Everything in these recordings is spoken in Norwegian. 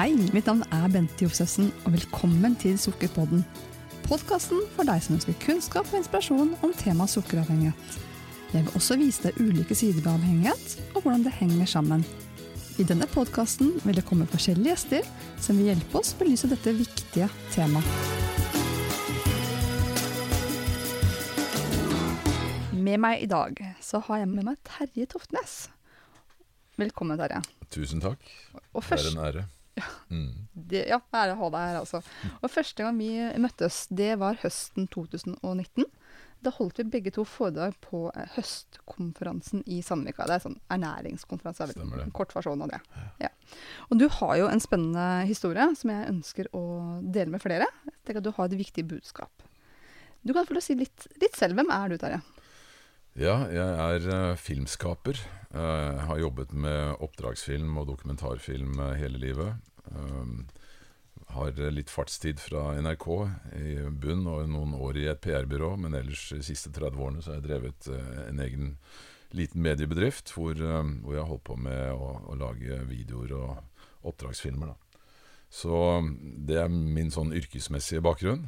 Hei, mitt navn er Bente Josefsen, og velkommen til Sukkerpodden. Podkasten for deg som ønsker kunnskap og inspirasjon om temaet sukkeravhengighet. Jeg vil også vise deg ulike sider ved avhengighet, og hvordan det henger sammen. I denne podkasten vil det komme forskjellige gjester som vil hjelpe oss belyse dette viktige temaet. Med meg i dag så har jeg med meg Terje Toftnes. Velkommen, Terje. Tusen takk. Først, Det er en ære. Mm. det, ja, ære å ha deg her, altså. Og første gang vi møttes, det var høsten 2019. Da holdt vi begge to foredrag på eh, høstkonferansen i Sandvika. Det er sånn ernæringskonferanse. er vel Stemmer det. En kort versjon av det. Ja. Og du har jo en spennende historie som jeg ønsker å dele med flere. Jeg tenker at du har et viktig budskap. Du kan få lov å si litt, litt selv. Hvem er du, Terje? Ja, jeg er eh, filmskaper. Eh, Jeg har jobbet med oppdragsfilm og dokumentarfilm eh, hele livet. Um, har litt fartstid fra NRK i bunn og noen år i et PR-byrå, men ellers de siste 30 årene så har jeg drevet eh, en egen liten mediebedrift hvor, hvor jeg har holdt på med å, å lage videoer og oppdragsfilmer. da. Så det er min sånn yrkesmessige bakgrunn.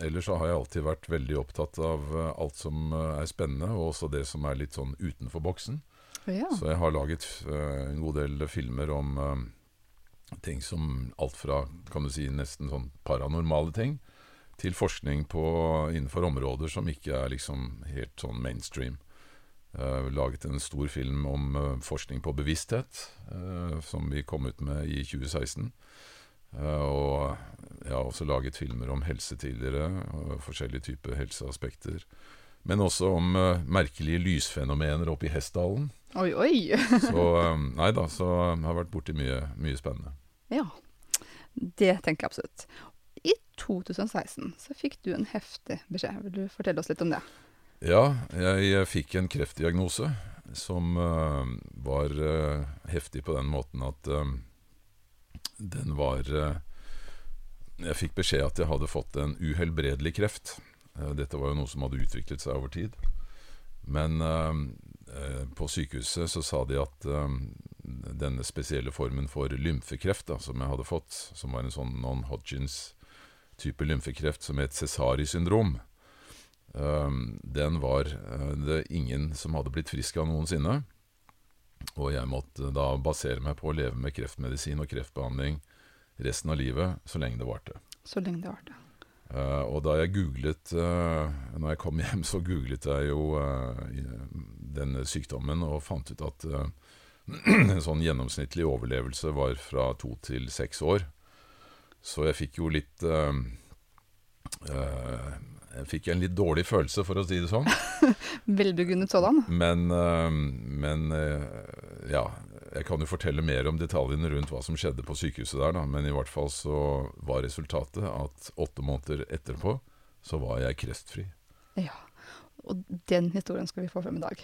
Ellers så har jeg alltid vært veldig opptatt av eh, alt som eh, er spennende, og også det som er litt sånn utenfor boksen. Ja. Så jeg har laget en god del filmer om ting som alt fra kan du si, nesten sånn paranormale ting, til forskning på, innenfor områder som ikke er liksom helt sånn mainstream. Uh, laget en stor film om uh, forskning på bevissthet, uh, som vi kom ut med i 2016. Eh, og jeg har også laget filmer om helse tidligere, og forskjellige typer helseaspekter. Men også om merkelige lysfenomener oppe i Hessdalen. Oi, oi! Så nei da, så jeg har vært borti mye, mye spennende. Ja, det tenker jeg absolutt. I 2016 så fikk du en heftig beskjed. Vil du fortelle oss litt om det? Ja, jeg fikk en kreftdiagnose som uh, var uh, heftig på den måten at uh, den var Jeg fikk beskjed at jeg hadde fått en uhelbredelig kreft. Dette var jo noe som hadde utviklet seg over tid. Men på sykehuset så sa de at denne spesielle formen for lymfekreft da, som jeg hadde fått, som var en sånn non-Hodgins-type lymfekreft som het Cesari-syndrom, eh, den var eh, det ingen som hadde blitt frisk av noensinne. Og jeg måtte da basere meg på å leve med kreftmedisin og kreftbehandling resten av livet, så lenge det varte. Så lenge det varte. Uh, og da jeg googlet uh, Når jeg kom hjem, så googlet jeg jo uh, denne sykdommen og fant ut at en sånn gjennomsnittlig overlevelse var fra to til seks år. Så jeg fikk jo litt øh, øh, Jeg fikk en litt dårlig følelse, for å si det sånn. Velbegrunnet sådan. Men, øh, men ja, jeg kan jo fortelle mer om detaljene rundt hva som skjedde på sykehuset der, da. Men i hvert fall så var resultatet at åtte måneder etterpå så var jeg kreftfri. Ja. Og den historien skal vi få frem i dag.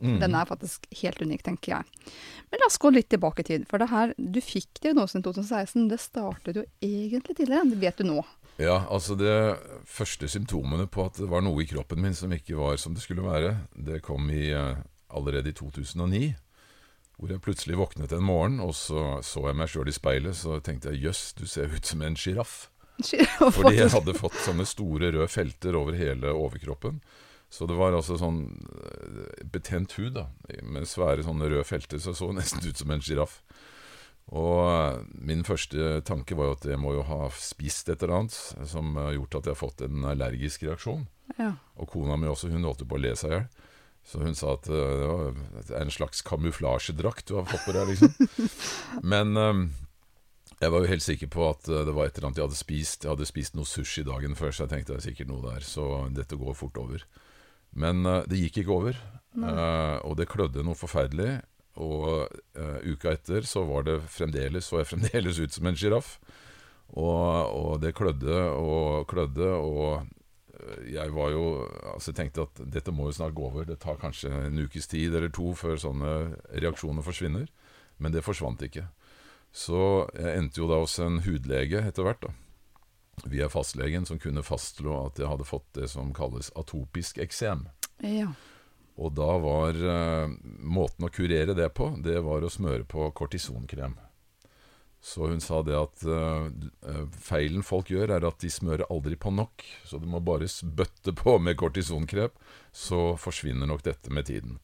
Mm. Den er faktisk helt unik, tenker jeg. Men la oss gå litt tilbake i tid. For det her, du fikk diagnosen i 2016. Det startet jo egentlig tidligere. Det vet du nå. Ja, altså det første symptomene på at det var noe i kroppen min som ikke var som det skulle være, det kom i, eh, allerede i 2009. Hvor jeg plutselig våknet en morgen, og så så jeg meg sjøl i speilet, så tenkte jeg jøss, du ser ut som en sjiraff. Fordi jeg hadde fått sånne store røde felter over hele overkroppen. Så det var altså sånn eh, betent hud, da, med svære sånne røde felter, så jeg så nesten ut som en sjiraff. Og eh, min første tanke var jo at jeg må jo ha spist et eller annet som har gjort at jeg har fått en allergisk reaksjon. Ja. Og kona mi også, hun holdt jo på å le seg i hjel. Så hun sa at eh, det var er en slags kamuflasjedrakt du har fått på deg, liksom. Men um, jeg var jo helt sikker på at eh, det var et eller annet jeg hadde spist. Jeg hadde spist noe sushi dagen før, så jeg tenkte det er sikkert noe der. Så dette går fort over. Men uh, det gikk ikke over. uh, og det klødde noe forferdelig. Og eh, uka etter så var det fremdeles, så jeg fremdeles ut som en sjiraff. Og, og det klødde og klødde, og jeg var jo Altså jeg tenkte at dette må jo snart gå over. Det tar kanskje en ukes tid eller to før sånne reaksjoner forsvinner. Men det forsvant ikke. Så jeg endte jo da hos en hudlege etter hvert, da. Via fastlegen, som kunne fastslå at jeg hadde fått det som kalles atopisk eksem. ja. Og da var eh, måten å kurere det på, det var å smøre på kortisonkrem. Så hun sa det at uh, feilen folk gjør, er at de smører aldri på nok. Så du må bare bøtte på med kortisonkrep, så forsvinner nok dette med tiden.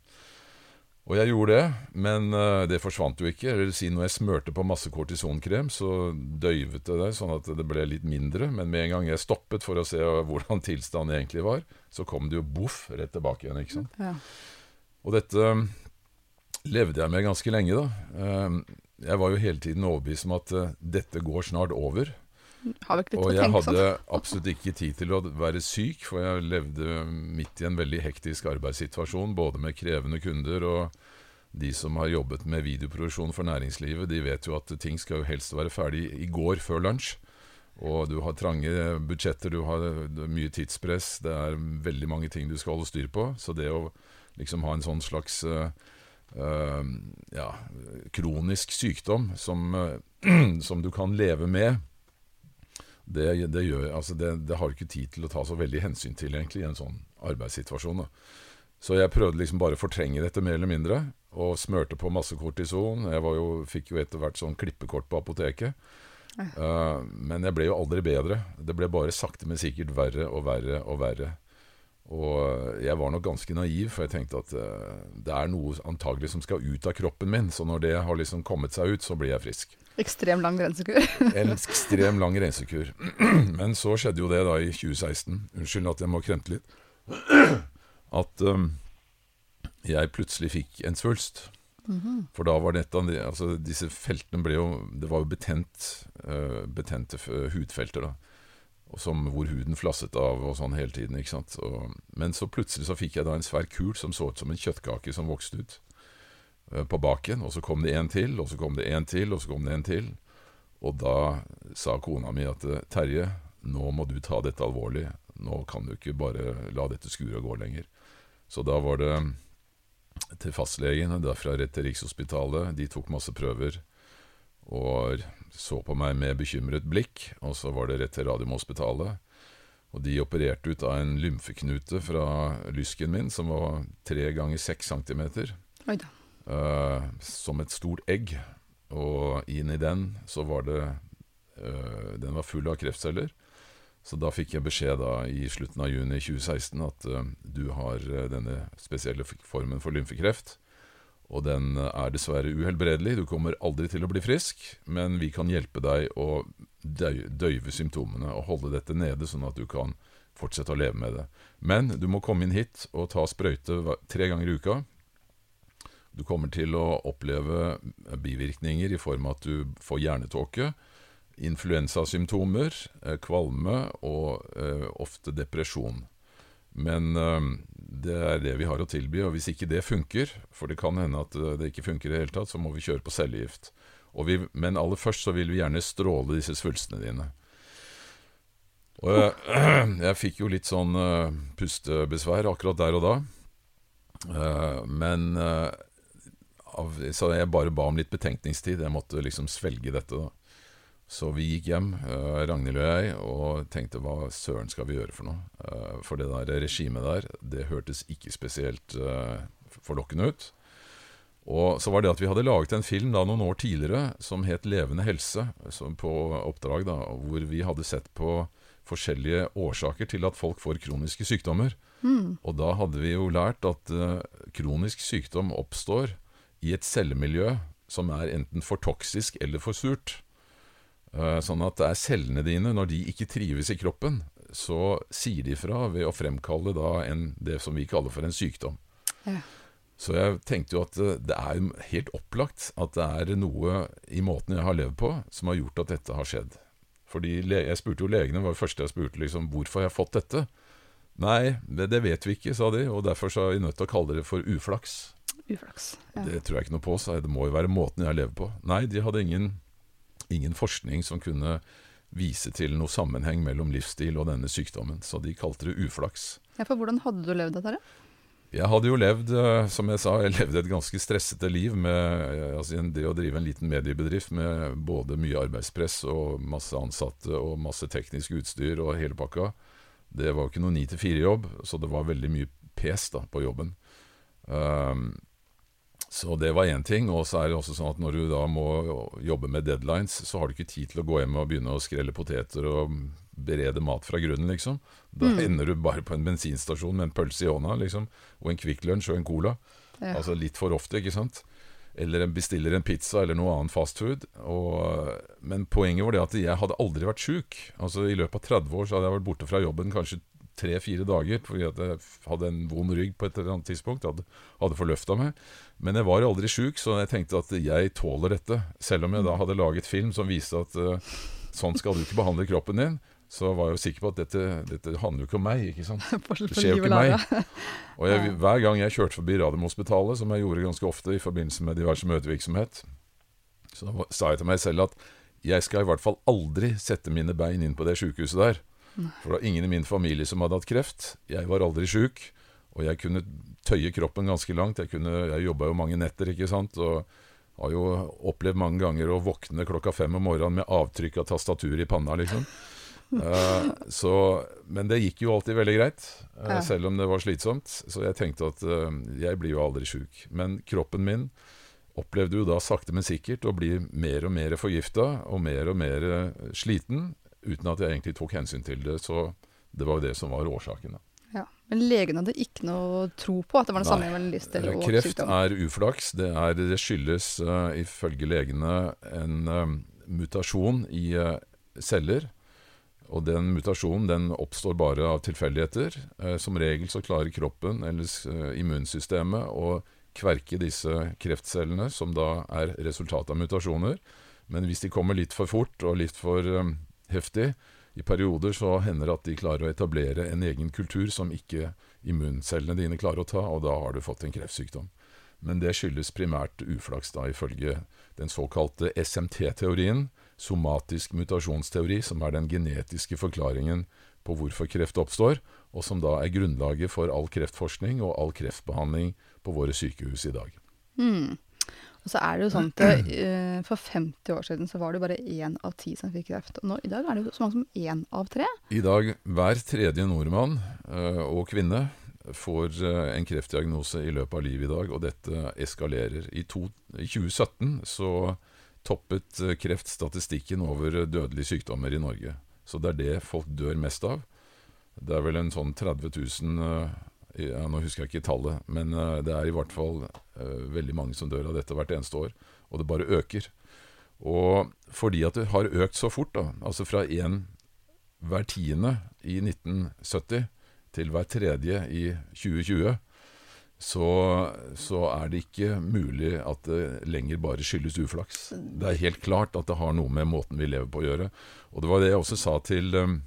Og jeg gjorde det, men uh, det forsvant jo ikke. Eller si når jeg smørte på masse kortisonkrem, så døyvet det det, sånn at det ble litt mindre. Men med en gang jeg stoppet for å se hvordan tilstanden egentlig var, så kom det jo boff rett tilbake igjen. ikke sant? Ja. Og dette levde jeg med ganske lenge, da. Uh, jeg var jo hele tiden overbevist om at dette går snart over. Og jeg hadde sånn. absolutt ikke tid til å være syk, for jeg levde midt i en veldig hektisk arbeidssituasjon, både med krevende kunder og de som har jobbet med videoproduksjon for næringslivet, de vet jo at ting skal jo helst være ferdig i går før lunsj. Og du har trange budsjetter, du har mye tidspress, det er veldig mange ting du skal holde styr på. Så det å liksom ha en sånn slags uh, uh, ja, kronisk sykdom som, uh, som, du kan leve med, det, det, gjør, altså det, det, har du ikke tid til å ta så veldig hensyn til egentlig i en sånn arbeidssituasjon. Da. Så jeg prøvde liksom bare å fortrenge dette mer eller mindre, og smørte på masse kortison. Jeg jo, fikk jo etter hvert sånn klippekort på apoteket. Uh, men jeg ble jo aldri bedre. Det ble bare sakte, men sikkert verre og verre og verre. Og jeg var nok ganske naiv, for jeg tenkte at uh, det er noe antagelig som skal ut av kroppen min. Så når det har liksom kommet seg ut, så blir jeg frisk. Ekstrem lang rensekur. en ekstrem lang rensekur. Men så skjedde jo det da i 2016. Unnskyld at jeg må kremte litt. At um, jeg plutselig fikk en svulst. Mm -hmm. For da var dette altså Disse feltene ble jo Det var jo betent, uh, betente hudfelter, da som, hvor huden flasset av og sånn hele tiden. ikke sant? Og, men så plutselig så fikk jeg da en svær kul som så ut som en kjøttkake som vokste ut på baken. Og så kom det en til, og så kom det en til, og så kom det en til. Og da sa kona mi at Terje, nå må du ta dette alvorlig. Nå kan du ikke bare la dette skure og gå lenger. Så da var det til fastlegene, derfra rett til Rikshospitalet. De tok masse prøver og så på meg med bekymret blikk, og så var det rett til Radiumhospitalet. Og de opererte ut av en lymfeknute fra lysken min, som var tre ganger seks centimeter. Uh, som et stort egg. Og inni den så var det uh, Den var full av kreftceller. Så da fikk jeg beskjed da i slutten av juni 2016 at uh, du har denne spesielle formen for lymfekreft. Og den er dessverre uhelbredelig. Du kommer aldri til å bli frisk, men vi kan hjelpe deg å døyve symptomene og holde dette nede, sånn at du kan fortsette å leve med det. Men du må komme inn hit og ta sprøyte tre ganger i uka. Du kommer til å oppleve bivirkninger i form av at du får hjernetåke, influensasymptomer, eh, kvalme og eh, ofte depresjon. Men øh, det er det vi har å tilby, og hvis ikke det funker, for det kan hende at det ikke funker i det hele tatt, så må vi kjøre på cellegift. Vi, men aller først så vil vi gjerne stråle disse svulstene dine. Og jeg, jeg fikk jo litt sånn uh, pustebesvær akkurat der og da. Men av, Så jeg bare ba om litt betenkningstid. Jeg måtte liksom svelge dette, da. Så vi gikk hjem, uh, Ragnhild og jeg, og tenkte hva søren skal vi gjøre for noe? Uh, for det der regimet der, det hørtes ikke spesielt uh, forlokkende ut. Og så var det at vi hadde laget en film da noen år tidligere som het Levende helse, på oppdrag, da, hvor vi hadde sett på forskjellige årsaker til at folk får kroniske sykdommer. Mm. Og da hadde vi jo lært at kronisk sykdom oppstår i et cellemiljø som er enten for toksisk eller for surt. Eh, sånn at det er cellene dine, når de ikke trives i kroppen, så sier de fra ved å fremkalle en, det som vi kaller for en sykdom. Ja. Så jeg tenkte jo at eh, det er helt opplagt at det er noe i måten jeg har levd på, som har gjort at dette har skjedd. Fordi Jeg spurte jo legene, var det første jeg spurte, liksom, hvorfor har jeg fått dette? Nei, det, det, vet vi ikke, sa de, og derfor så er vi nødt til å kalle det for uflaks. Uflaks, ja. Det tror jeg ikke noe på, sa jeg. Det må jo være måten jeg lever på. Nei, de hadde ingen ingen forskning som kunne vise til noe sammenheng mellom livsstil og denne sykdommen, så de kalte det uflaks. Ja, for Hvordan hadde du levd dette? Jeg hadde jo levd, eh, som jeg sa, jeg levde et ganske stressete liv med eh, altså det å drive en liten mediebedrift med både mye arbeidspress og masse ansatte og masse teknisk utstyr og hele pakka. Det var jo ikke noe ni til fire-jobb, så det var veldig mye pes da på jobben. Um, Så det var én ting. Og så er det også sånn at når du da må jobbe med deadlines, så har du ikke tid til å gå hjem og begynne å skrelle poteter og berede mat fra grunnen, liksom. Da Mm. ender du bare på en bensinstasjon med en pølse i hånda, liksom. Og en Kvikk Lunsj og en Cola. Ja. Altså litt for ofte, ikke sant. Eller en bestiller en pizza eller noe annet fastfood. Men poenget var det at jeg hadde aldri vært sjuk. Altså I løpet av 30 år så hadde jeg vært borte fra jobben kanskje tre-fire dager fordi at jeg hadde en vond rygg på et eller annet tidspunkt. Hadde, hadde forløfta meg. Men jeg var aldri sjuk, så jeg tenkte at jeg tåler dette. Selv om jeg da hadde laget film som viste at uh, sånn skal du ikke behandle kroppen din. Så var jeg jo sikker på at dette, dette handler jo ikke om meg. ikke sant? Det skjer jo ikke meg. Og jeg, hver gang jeg kjørte forbi Radiumhospitalet, som jeg gjorde ganske ofte i forbindelse med diverse møtevirksomhet, så sa jeg til meg selv at jeg skal i hvert fall aldri sette mine bein inn på det sykehuset der. For det var ingen i min familie som hadde hatt kreft. Jeg var aldri sjuk. Og jeg kunne tøye kroppen ganske langt. Jeg, kunne- jeg jobba jo mange netter, ikke sant. Og har jo opplevd mange ganger å våkne klokka fem om morgenen med avtrykk av tastatur i panna, liksom. Uh, så, men det gikk jo alltid veldig greit, uh, selv om det var slitsomt. Så jeg tenkte at uh, jeg blir jo aldri sjuk. Men kroppen min opplevde jo da sakte, men sikkert å bli mer og mer forgifta og mer og mer sliten, uten at jeg egentlig tok hensyn til det. Så det var jo det som var årsaken. Ja. Men legen hadde ikke noe tro på at det var Nei. sammenheng mellom livsstil Eh, Kreft er uflaks. Det, er, det skyldes uh, ifølge legene en uh, mutasjon i uh, celler. Og den mutasjonen den oppstår bare av tilfeldigheter. Som regel så klarer kroppen, eller immunsystemet, å kverke disse kreftcellene, som da er resultatet av mutasjoner. Men hvis de kommer litt for fort og litt for eh, heftig, i perioder så hender det at de klarer å etablere en egen kultur som ikke immuncellene dine klarer å ta, og da har du fått en kreftsykdom. Men det skyldes primært uflaks, da, ifølge den såkalte SMT-teorien, somatisk mutasjonsteori, som er den genetiske forklaringen på hvorfor kreft oppstår, og som da er grunnlaget for all kreftforskning og all kreftbehandling på våre sykehus i dag. Mm. Og så er det jo sånn at uh, for 50 år siden så var det bare én av ti som fikk kreft. Og nå, i dag er det jo så mange som én av tre. I dag, hver tredje nordmann uh, og kvinne får uh, en kreftdiagnose i løpet av livet i dag, og dette eskalerer. I, to, I 2017 så toppet kreftstatistikken kreft over dødelige sykdommer i Norge. Så det er det folk dør mest av. Det er vel en sånn 30 000 eh, i- ja, Nå husker jeg ikke tallet, men eh, det er i hvert fall eh, veldig mange som dør av dette hvert eneste år. Og det bare øker. Og fordi at det har økt så fort, da, altså fra én hver tiende i 1970 til hver tredje i 2020, så, så er det ikke mulig at det lenger bare skyldes uflaks. Det er helt klart at det har noe med måten vi lever på å gjøre. Og det var det jeg også sa til, um,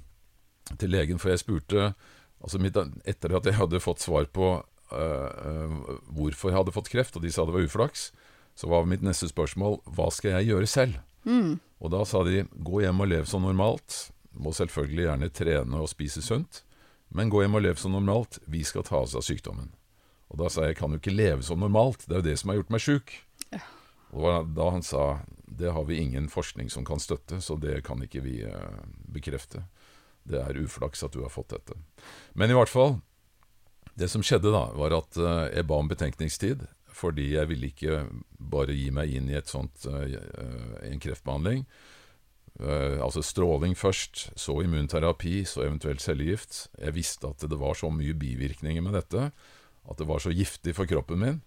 til legen, for jeg spurte altså mitt, Etter at jeg hadde fått svar på uh, hvorfor jeg hadde fått kreft, og de sa det var uflaks, så var mitt neste spørsmål hva skal jeg gjøre selv? Mm. Og da sa de gå hjem og lev som normalt. Må selvfølgelig gjerne trene og spise sunt, men gå hjem og lev som normalt. Vi skal ta oss av sykdommen. Og da sa jeg jeg kan jo ikke leve som normalt, det er jo det som har gjort meg sjuk. Ja. Og da han sa det har vi ingen forskning som kan støtte, så det kan ikke vi eh, bekrefte. Det er uflaks at du har fått dette. Men i hvert fall, det som skjedde da, var at eh, jeg ba om betenkningstid. Fordi jeg ville ikke bare gi meg inn i sånt, eh, en kreftbehandling. Eh, altså stråling først, så immunterapi, så eventuelt cellegift. Jeg visste at det var så mye bivirkninger med dette, at det var så giftig for kroppen min,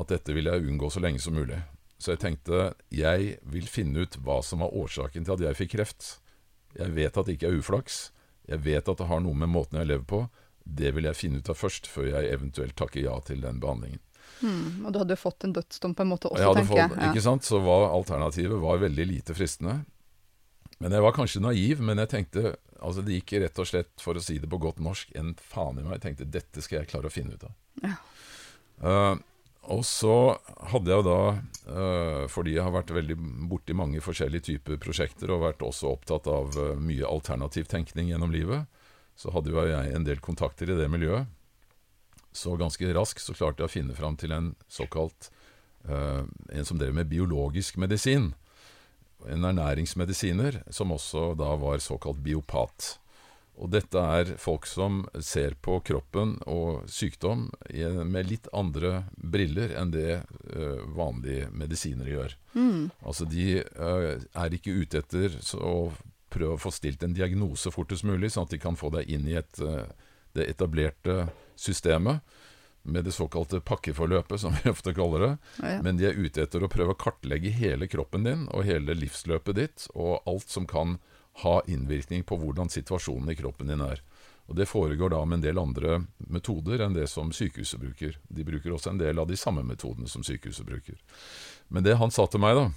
at dette ville jeg unngå så lenge som mulig. Så jeg tenkte jeg vil finne ut hva som var årsaken til at jeg fikk kreft. Jeg vet at det ikke er uflaks. Jeg vet at det har noe med måten jeg lever på. Det vil jeg finne ut av først, før jeg eventuelt takker ja til den behandlingen. Mm. Og du hadde jo fått en dødsdom på en måte også, jeg tenker fått, jeg. ikke sant? Så var alternativet var veldig lite fristende. Men jeg var kanskje naiv, men jeg tenkte altså det gikk rett og slett, for å si det på godt norsk, en faen i meg. Jeg tenkte dette skal jeg klare å finne ut av. Ja. Eh, og så hadde jeg da, eh, fordi jeg har vært veldig borti mange forskjellige typer prosjekter, og vært også opptatt av eh, mye alternativ tenkning gjennom livet, så hadde jo jeg en del kontakter i det miljøet. Så ganske raskt så klarte jeg å finne fram til en såkalt eh, En som drev med biologisk medisin. En ernæringsmedisiner som også da var såkalt biopat. Og dette er folk som ser på kroppen og sykdom med litt andre briller enn det eh, vanlige medisinere gjør. Mm. Altså De eh, er ikke ute etter å prøve å få stilt en diagnose fortest mulig, sånn at de kan få deg inn i et, eh, det etablerte systemet med det såkalte pakkeforløpet, som vi ofte kaller det. Ja. Men de er ute etter å prøve å kartlegge hele kroppen din og hele livsløpet ditt, og alt som kan ha innvirkning på hvordan situasjonen i kroppen din er. Og Det foregår da med en del andre metoder enn det som sykehuset bruker. De bruker også en del av de samme metodene som sykehuset bruker. Men det han sa til meg, da,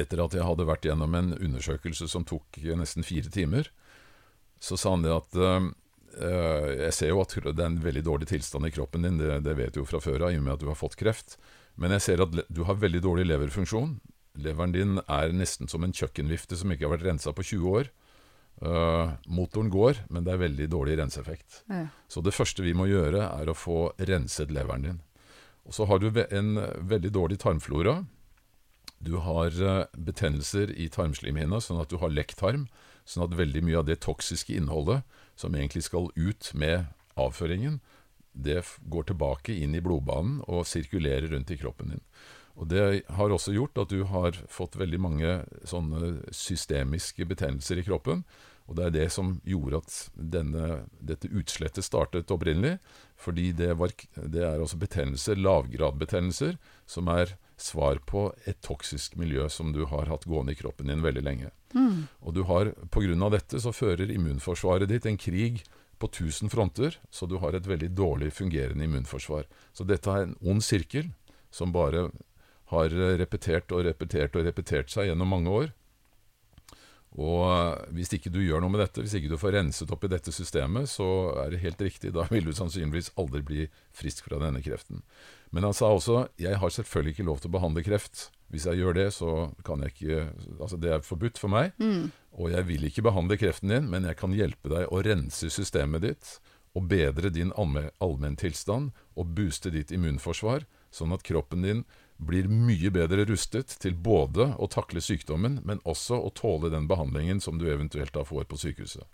etter at jeg hadde vært gjennom en undersøkelse som tok nesten fire timer, så sa han det at eh, Jeg ser jo at det er en veldig dårlig tilstand i kroppen din, det, det vet du jo fra før av, i og med at du har fått kreft. Men jeg ser at du har veldig dårlig leverfunksjon. Leveren din er nesten som en kjøkkenvifte som ikke har vært rensa på 20 år. Uh, motoren går, men det er veldig dårlig renseeffekt. Ja. Så det første vi må gjøre, er å få renset leveren din. Og så har du en veldig dårlig tarmflora. Du har eh, betennelser i tarmslimhinna, sånn at du har lekk tarm. Sånn at veldig mye av det toksiske innholdet som egentlig skal ut med avføringen, det går tilbake inn i blodbanen og sirkulerer rundt i kroppen din. Og Det har også gjort at du har fått veldig mange sånne systemiske betennelser i kroppen. Og det er det som gjorde at denne, dette utslettet startet opprinnelig. Fordi det, var, det er altså betennelser, lavgradbetennelser, som er svar på et toksisk miljø som du har hatt gående i kroppen din veldig lenge. Mm. Og du har, på grunn av dette så fører immunforsvaret ditt en krig på 1000 fronter, så du har et veldig dårlig fungerende immunforsvar. Så dette er en ond sirkel som bare har repetert og repetert og repetert seg gjennom mange år. Og eh, hvis ikke du gjør noe med dette, hvis ikke du får renset opp i dette systemet, så er det helt riktig, da vil du sannsynligvis aldri bli frisk fra denne kreften. Men han sa også jeg har selvfølgelig ikke lov til å behandle kreft. Hvis jeg gjør det, så kan jeg ikke Altså, det er forbudt for meg. Mm. Og jeg vil ikke behandle kreften din, men jeg kan hjelpe deg å rense systemet ditt og bedre din allme- allmenntilstand og booste ditt immunforsvar, sånn at kroppen din blir mye bedre rustet til både å takle sykdommen, men også å tåle den behandlingen som du eventuelt da får på sykehuset.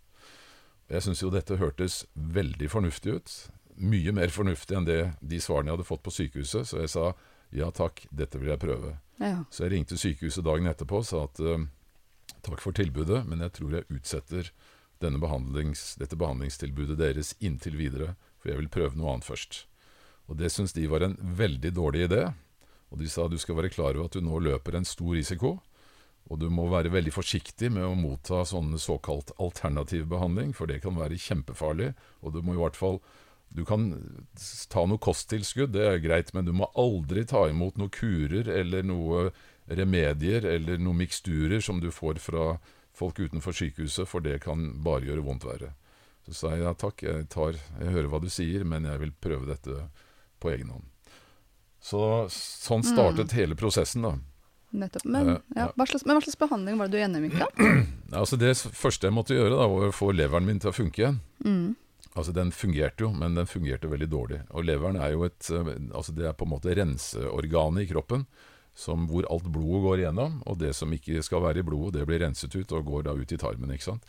Jeg syns jo dette hørtes veldig fornuftig ut. Mye mer fornuftig enn det de svarene jeg hadde fått på sykehuset, så jeg sa ja takk, dette vil jeg prøve. Ja. Så jeg ringte sykehuset dagen etterpå og sa at eh, takk for tilbudet, men jeg tror jeg utsetter denne behandlings, dette behandlingstilbudet deres inntil videre, for jeg vil prøve noe annet først. Og det syns de var en veldig dårlig idé. Og de sa du skal være klar over at du nå løper en stor risiko, og du må være veldig forsiktig med å motta sånne såkalt alternativ behandling, for det kan være kjempefarlig, og du må i hvert fall du kan ta noe kosttilskudd, det er greit, men du må aldri ta imot noen kurer eller noe remedier eller noen miksturer som du får fra folk utenfor sykehuset, for det kan bare gjøre vondt verre. Så sa jeg ja takk, jeg, tar, jeg hører hva du sier, men jeg vil prøve dette på egen hånd. Så sånn startet hele prosessen, da. Nettopp. Men, Eh, ja. hva slags, men hva slags behandling var det du gjennomgikk, da? Altså Det første jeg måtte gjøre, da, var å få leveren min til å funke igjen. Mm. Altså Den fungerte jo, men den fungerte veldig dårlig. Og leveren er jo et eh, Altså det er på en måte renseorganet i kroppen som, hvor alt blodet går igjennom, og det som ikke skal være i blodet, det blir renset ut og går da ut i tarmen. ikke sant?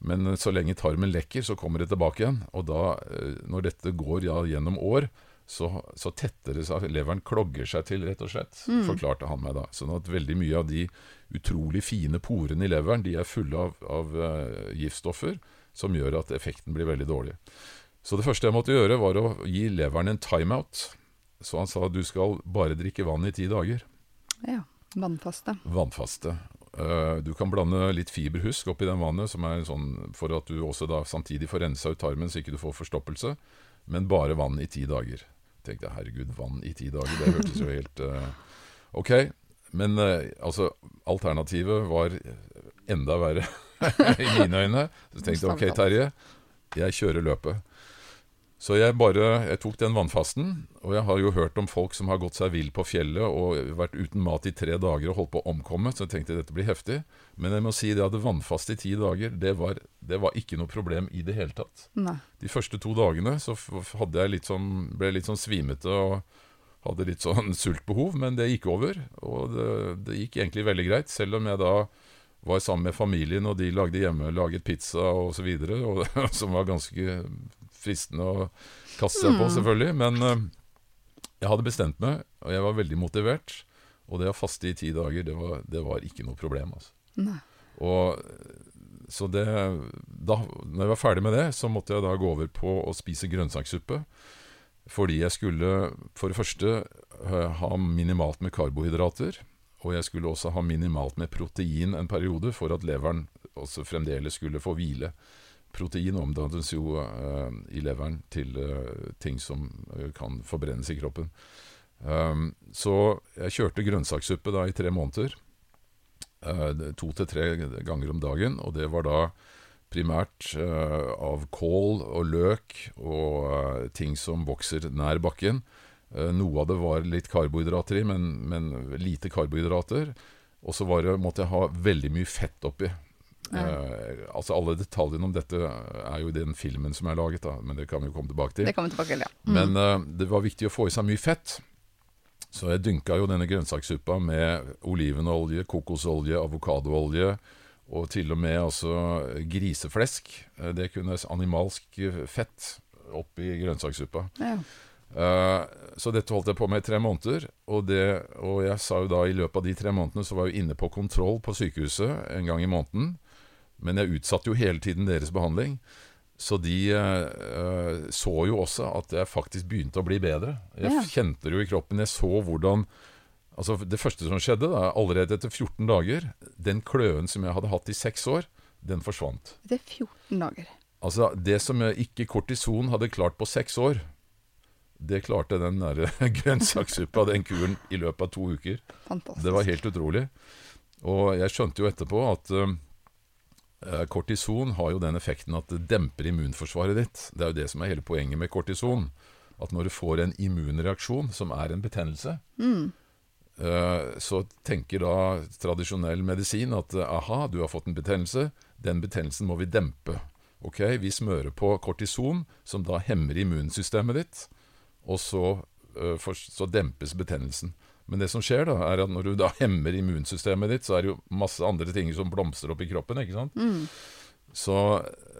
Men så lenge tarmen lekker, så kommer det tilbake igjen. Og da, eh, når dette går ja, gjennom år, så, så tetter det seg Leveren klogger seg til, rett og slett, Mm. forklarte han meg da. Sånn at veldig mye av de utrolig fine porene i leveren, de er fulle av, av uh, giftstoffer som gjør at effekten blir veldig dårlig. Så det første jeg måtte gjøre, var å gi leveren en timeout. Så han sa du skal bare drikke vann i ti dager. Ja. Vannfaste. Vannfaste. Eh, Du kan blande litt fiberhusk oppi den vannet, som er sånn for at du også da samtidig får rensa ut tarmen, så ikke du får forstoppelse. Men bare vann i ti dager. Tenkte jeg, herregud, vann i ti dager, det hørtes jo helt uh, Ok, men uh, altså, alternativet var enda verre i mine øyne. Så tenkte jeg, ok, Terje, jeg kjører løpet. Så jeg bare jeg tok den vannfasten, og jeg har jo hørt om folk som har gått seg vill på fjellet og vært uten mat i tre dager og holdt på å omkomme, så jeg tenkte dette blir heftig. Men jeg må si det at vannfast i ti dager, det var, det var ikke noe problem i det hele tatt. Nei. De første to dagene så jeg litt sånn, ble jeg litt sånn svimete og hadde litt sånn sultbehov, men det gikk over. Og det, det gikk egentlig veldig greit, selv om jeg da var sammen med familien, og de lagde hjemme, laget pizza videre, som var ganske fristende å kaste seg på, Mm. selvfølgelig. Men eh, jeg hadde bestemt meg, og jeg var veldig motivert. Og det å faste i ti dager, det var, det var ikke noe problem. Altså. Nei. Og så det da, Når jeg var ferdig med det, så måtte jeg da gå over på å spise grønnsakssuppe. Fordi jeg skulle for det første eh, ha minimalt med karbohydrater. Og jeg skulle også ha minimalt med protein en periode, for at leveren også fremdeles skulle få hvile. Protein omdannes jo uh, i leveren til uh, ting som eh, kan forbrennes i kroppen. Um, så jeg kjørte grønnsakssuppe da i tre måneder. To til tre ganger om dagen, og det var da primært av kål og løk og ting som vokser nær bakken. Noe av det var litt karbohydrater i, men, men lite karbohydrater. Og så måtte jeg ha veldig mye fett oppi. Eh, altså Alle detaljene om dette er jo i den filmen som er laget, da, men det kan vi jo komme tilbake til. Det kommer vi tilbake til, ja. Mm. Men uh, det var viktig å få i seg mye fett. Så jeg dynka jo denne grønnsakssuppa med olivenolje, kokosolje, avokadoolje og til og med altså griseflesk. Eh, Det kunne animalsk fett oppi grønnsakssuppa. ja. Uh, så dette holdt jeg på med i tre måneder. Og, det, og jeg sa jo da i løpet av de tre månedene så var jeg inne på kontroll på sykehuset en gang i måneden. Men jeg utsatte jo hele tiden deres behandling. Så de eh, så jo også at jeg faktisk begynte å bli bedre. Jeg Ja. kjente det jo i kroppen. Jeg så hvordan Altså Det første som skjedde, da, allerede etter 14 dager Den kløen som jeg hadde hatt i seks år, den forsvant. Det er 14 dager. Altså, det som jeg ikke kortison hadde klart på seks år, det klarte den der grønnsakssuppa, den kuren, i løpet av to uker. Fantastisk. Det var helt utrolig. Og jeg skjønte jo etterpå at eh, kortison har jo den effekten at det demper immunforsvaret ditt. Det er jo det som er hele poenget med kortison. At når du får en immunreaksjon, som er en betennelse, Mm. Eh, så tenker da tradisjonell medisin at eh, aha, du har fått en betennelse, den betennelsen må vi dempe. Ok, Vi smører på kortison, som da hemmer immunsystemet ditt, og så, eh, så dempes betennelsen. Men det som skjer, da, er at når du da hemmer immunsystemet ditt, så er det jo masse andre ting som blomstrer opp i kroppen. ikke sant? Mm. Så,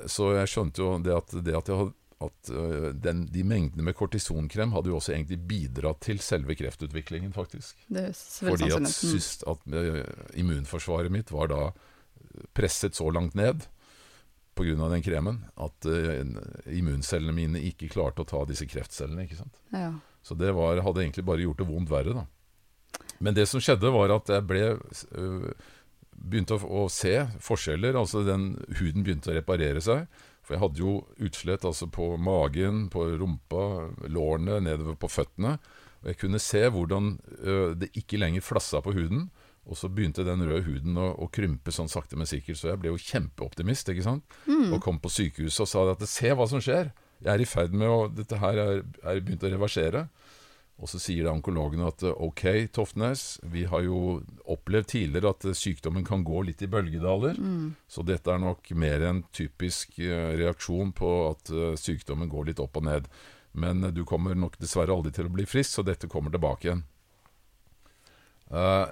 så jeg skjønte jo det at, det at, jeg at øh, den, de mengdene med kortisonkrem hadde jo også egentlig bidratt til selve kreftutviklingen, faktisk. Det er Fordi at. Mm. syst, at øh, immunforsvaret mitt var da presset så langt ned pga. den kremen at uh, immuncellene mine ikke klarte å ta disse kreftcellene. ikke sant? Ja. Så det var, hadde egentlig bare gjort det vondt verre, da. Men det som skjedde, var at jeg ble øh, Begynte å, å se forskjeller. Altså den huden begynte å reparere seg. For jeg hadde jo utslett altså på magen, på rumpa, lårene, nedover på føttene. Og jeg kunne se hvordan øh, det ikke lenger flassa på huden. Og så begynte den røde huden å, å krympe sånn sakte, men sikkert. Så jeg ble jo kjempeoptimist, ikke sant. Mm. Og kom på sykehuset og sa at se hva som skjer. Jeg er i ferd med å Dette her er, er begynt å reversere. Og så sier da onkologen at ok, Toftnes, vi har jo opplevd tidligere at sykdommen kan gå litt i bølgedaler. Mm. Så dette er nok mer en typisk eh, reaksjon på at eh, sykdommen går litt opp og ned. Men eh, du kommer nok dessverre aldri til å bli frisk, så dette kommer tilbake igjen. Eh,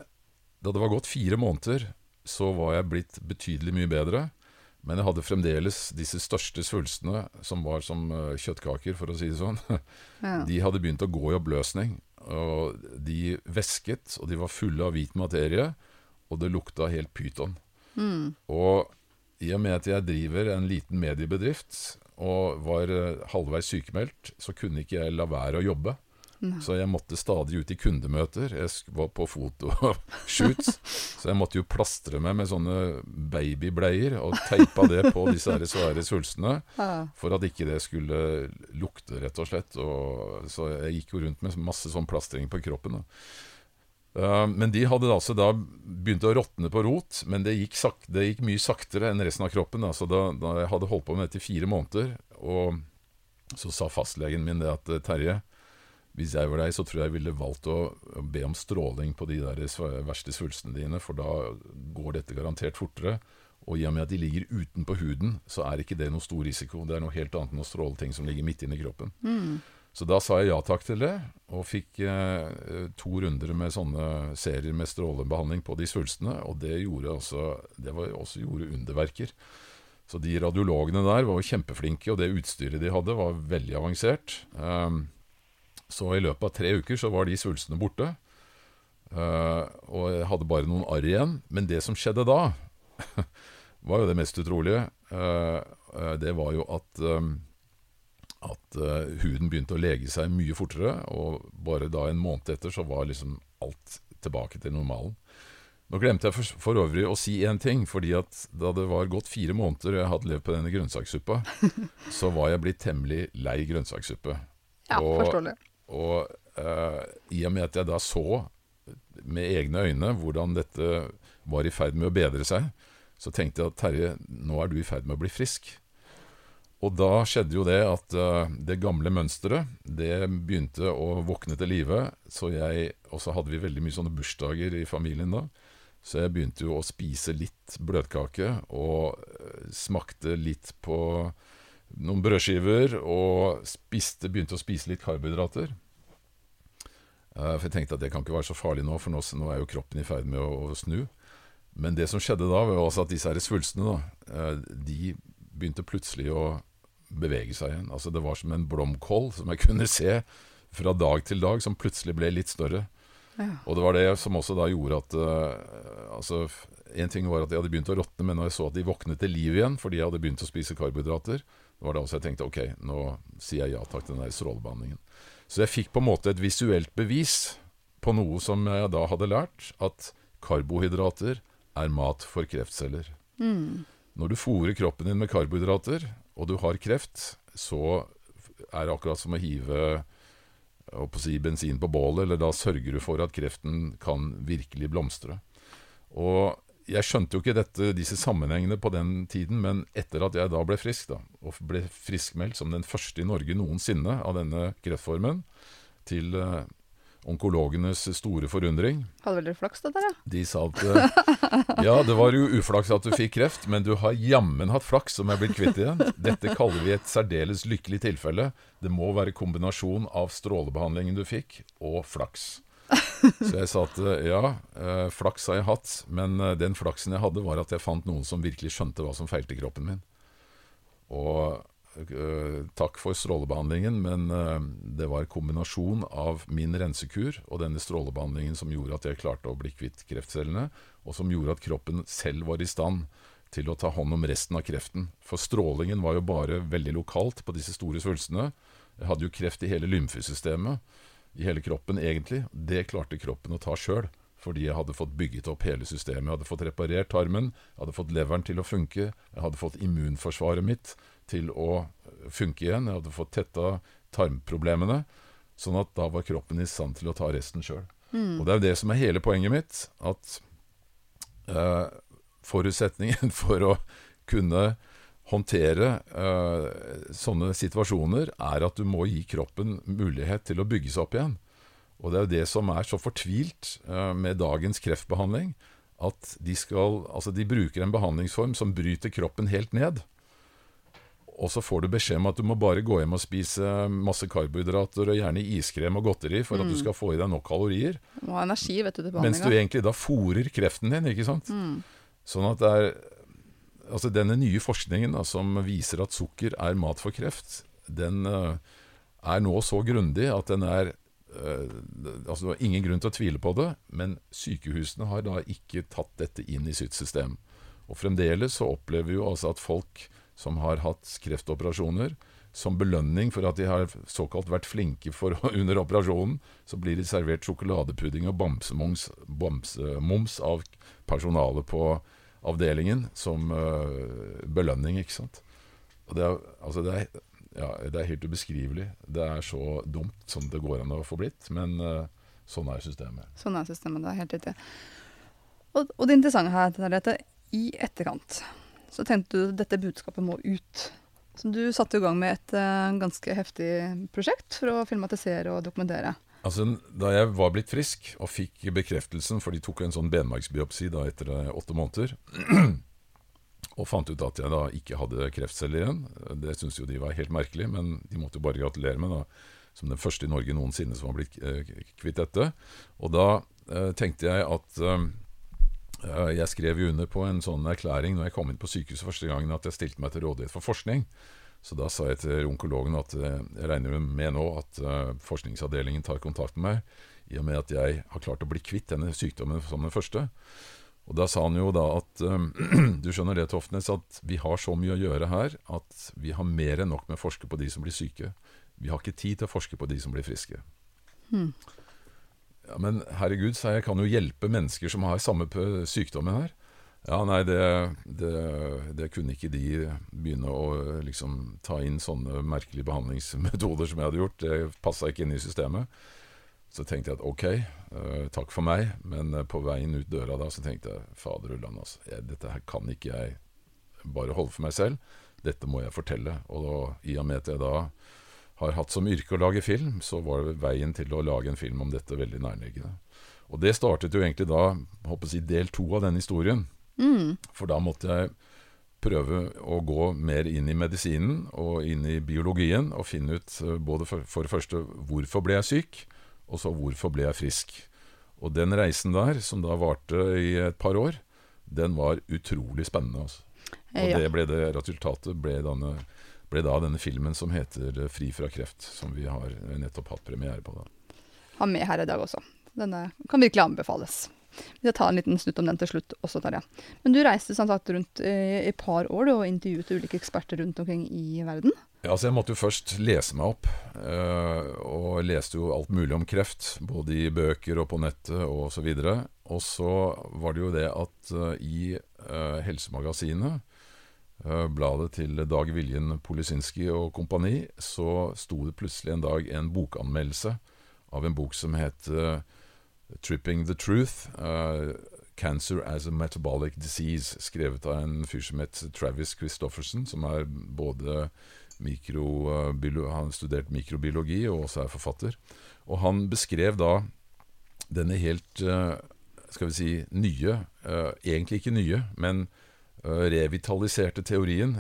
da det var gått fire måneder, så var jeg blitt betydelig mye bedre. Men jeg hadde fremdeles disse største svulstene, som var som eh, kjøttkaker, for å si det sånn. Ja. De hadde begynt å gå i oppløsning. Og de væsket, og de var fulle av hvit materie. Og det lukta helt pyton. Mm. Og i og med at jeg driver en liten mediebedrift og var eh, halvveis sykemeldt, så kunne ikke jeg la være å jobbe. Så jeg måtte stadig ut i kundemøter. Jeg var på fotoshoots. så jeg måtte jo plastre meg med sånne babybleier og teipa det på disse her svære svulstene. For at ikke det skulle lukte, rett og slett. Og, så jeg gikk jo rundt med masse sånn plastring på kroppen. Da. Eh, men de hadde altså da begynt å råtne på rot, men det gikk, sak det gikk mye saktere enn resten av kroppen. Da. Så da, da jeg hadde holdt på med dette i fire måneder, og så sa fastlegen min det at Terje, hvis jeg var deg, så tror jeg jeg ville valgt å å be om stråling på de der verste svulstene dine, for da går dette garantert fortere. Og i og med at de ligger utenpå huden, så er ikke det noe stor risiko. Det er noe helt annet enn å stråle ting som ligger midt inni kroppen. Mm. Så da sa jeg ja takk til det, og fikk eh, to runder med sånne serier med strålebehandling på de svulstene. Og det gjorde også, det var også gjorde underverker. Så de radiologene der var jo kjempeflinke, og det utstyret de hadde, var veldig avansert. Um, så i løpet av tre uker så var de svulstene borte. Uh, og jeg hadde bare noen arr igjen. Men det som skjedde da, var jo det mest utrolige. Uh, det var jo at um, at uh, huden begynte å lege seg mye fortere, og bare da en måned etter så var liksom alt tilbake til normalen. Nå glemte jeg for, for øvrig å si én ting, fordi at da det var gått fire måneder og jeg hadde levd på denne grønnsakssuppa, så var jeg blitt temmelig lei grønnsakssuppe. Ja, og, forståelig. Og uh, i og med at jeg da så med egne øyne hvordan dette var i ferd med å bedre seg, så tenkte jeg at Terje, nå er du i ferd med å bli frisk. Og da skjedde jo det at uh, det gamle mønsteret, det begynte å våkne til live. Så jeg Og så hadde vi veldig mye sånne bursdager i familien da. Så jeg begynte jo å spise litt bløtkake, og uh, smakte litt på noen brødskiver, og spiste, begynte å spise litt karbohydrater. Uh, for jeg tenkte at det kan ikke være så farlig nå, for nå, nå er jo kroppen i ferd med å, å, snu. Men det som skjedde da, var også at disse her svulstene, da, de begynte plutselig å bevege seg igjen. Altså Det var som en blomkål som jeg kunne se fra dag til dag, som plutselig ble litt større. Ja. Og det var det som også da gjorde at uh, Altså, En ting var at de hadde begynt å råtne, men når jeg så at de våknet til liv igjen fordi jeg hadde begynt å spise karbohydrater, det var da også jeg tenkte ok, nå sier jeg ja takk til den der strålebehandlingen. Så jeg fikk på en måte et visuelt bevis på noe som jeg da hadde lært, at karbohydrater er mat for kreftceller. Mm. Når du fôrer kroppen din med karbohydrater, og du har kreft, så er det akkurat som å hive å si, bensin på bålet, eller da sørger du for at kreften kan virkelig blomstre. Og jeg skjønte jo ikke dette, disse sammenhengene på den tiden, men etter at jeg da ble frisk, da, og ble friskmeldt som den første i Norge noensinne av denne kreftformen, til uh, onkologenes store forundring. Hadde vel dere flaks, det der, ja. De sa at eh, ja, det var jo uflaks at du fikk kreft, men du har jammen hatt flaks som er blitt kvitt igjen. Dette kaller vi et særdeles lykkelig tilfelle. Det må være kombinasjon av strålebehandlingen du fikk, og flaks. Så jeg sa at eh, ja, eh, flaks har jeg hatt, men den flaksen jeg hadde, var at jeg fant noen som virkelig skjønte hva som feilte kroppen min. Og Eh, takk for strålebehandlingen, men eh, det var kombinasjon av min rensekur og denne strålebehandlingen som gjorde at jeg klarte å bli kvitt kreftcellene, og som gjorde at kroppen selv var i stand til å ta hånd om resten av kreften. For strålingen var jo bare veldig lokalt på disse store svulstene. Jeg hadde jo kreft i hele lymfesystemet, i hele kroppen egentlig. Det klarte kroppen å ta sjøl fordi jeg hadde fått bygget opp hele systemet. Jeg hadde fått reparert tarmen, jeg hadde fått leveren til å funke, jeg hadde fått immunforsvaret mitt til å funke igjen. Jeg hadde fått tetta tarmproblemene, sånn at da var kroppen i stand til å ta resten sjøl. Mm. Og det er jo det som er hele poenget mitt, at eh, forutsetningen for å kunne håndtere uh, sånne situasjoner, er at du må gi kroppen mulighet til å bygge seg opp igjen. Og det er jo det som er så fortvilt uh, med dagens kreftbehandling, at de, skal, altså de bruker en behandlingsform som bryter kroppen helt ned. Og så får du beskjed om at du må bare gå hjem og spise masse karbohydrater og gjerne iskrem og godteri for mm. at du mm. skal få i deg nok kalorier. Du må ha energi, vet du, til Mens du egentlig da fòrer kreften din, ikke sant. Mm. Sånn at det er Altså denne nye forskningen da, som viser at sukker er mat for kreft, den uh, er nå så grundig at den er uh, Altså det var ingen grunn til å tvile på det, men sykehusene har da ikke tatt dette inn i sitt system. Og fremdeles så opplever vi jo altså at folk som har hatt kreftoperasjoner. Som belønning for at de har såkalt vært flinke for, under operasjonen, så blir de servert sjokoladepudding og bamsemums, bamsemums av personalet på avdelingen som uh, belønning, ikke sant. Og det er, altså det er, ja, det er helt ubeskrivelig. Det er så dumt som det går an å få blitt, men uh, sånn er systemet. Sånn er systemet, det er helt riktig. Og, og det interessante her er at i etterkant så tenkte du at dette budskapet må ut. Så du satte i gang med et uh, ganske heftig prosjekt for å filmatisere og dokumentere. Altså, Da jeg var blitt frisk og fikk bekreftelsen, for de tok en sånn benmargsbiopsi da etter uh, åtte måneder, og fant ut at jeg da ikke hadde kreftceller igjen. Det syntes jo de var helt merkelig, men de måtte jo bare gratulere meg, da. som den første i Norge noensinne som har blitt eh, kvitt dette. Og da eh, tenkte jeg at eh, jeg skrev jo under på en sånn erklæring når jeg kom inn på sykehuset første gangen at jeg stilte meg til rådighet for forskning. Så da sa jeg til onkologen at jeg regner med nå at forskningsavdelingen tar kontakt med meg, i og med at jeg har klart å bli kvitt denne sykdommen som den første. Og da sa han jo da at um, Du skjønner det, Toftnes, at vi har så mye å gjøre her at vi har mer enn nok med å forske på de som blir syke. Vi har ikke tid til å forske på de som blir friske. Hmm. Ja, Men herregud, sa jeg, kan jo hjelpe mennesker som har samme sykdommen her. Ja, nei, det, det, det, kunne ikke de begynne å liksom ta inn sånne merkelige behandlingsmetoder som jeg hadde gjort. Det passa ikke inn i systemet. Så tenkte jeg at ok, uh, takk for meg, men uh, på veien ut døra da så tenkte jeg fader ulland, altså. Jeg, dette her kan ikke jeg bare holde for meg selv. Dette må jeg fortelle. Og da, i og med at jeg da har hatt som yrke å lage film, så var veien til å lage en film om dette veldig nærliggende. Og det startet jo egentlig da, håper jeg, del to av den historien. Mm. For da måtte jeg prøve å gå mer inn i medisinen og inn i biologien og finne ut uh, både for, for det første hvorfor ble jeg syk, og så hvorfor ble jeg frisk? Og den reisen der, som da varte i et par år, den var utrolig spennende. Altså. Og ja. det ble det resultatet ble, denne, ble, da denne filmen som heter 'Fri fra kreft', som vi har nettopp hatt premiere på. da. Har med her i dag også. Denne kan virkelig anbefales. Vi skal ta en liten snutt om den til slutt også, Tarjei. Men du reiste som sagt rundt i et par år og intervjuet ulike eksperter rundt omkring i verden. Ja, altså Jeg måtte jo først lese meg opp, uh, og leste jo alt mulig om kreft. Både i bøker og på nettet og så videre. Og så var det jo det at uh, i Helsemagasinet, bladet til Dag Viljen Polisinski og kompani, så sto det plutselig en dag en bokanmeldelse av en bok som het 'Tripping the Truth'. 'Cancer as a Metabolic Disease', skrevet av en fyr som het Travis Christofferson, som er både mikrobiolo, han har studert mikrobiologi og også er forfatter. Og han beskrev da denne helt eh, skal vi si nye, eh, egentlig ikke nye, men eh, revitaliserte teorien,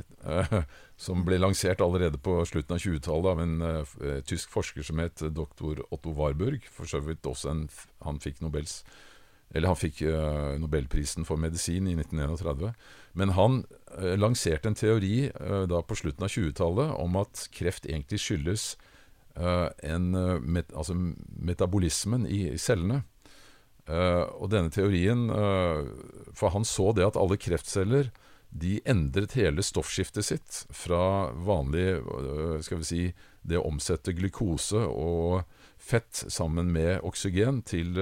som ble lansert allerede på slutten av 20-tallet av en tysk forsker som het doktor Otto Warburg. For så vidt også en Han fikk Nobels eller han fikk Nobelprisen for medisin i 1931. Men han lanserte en teori da på slutten av 20-tallet om at kreft egentlig skyldes en, altså metabolismen i, i cellene. Og denne teorien For han så det at alle kreftceller de endret hele stoffskiftet sitt fra vanlig skal vi si, det å omsette glukose og fett sammen med oksygen til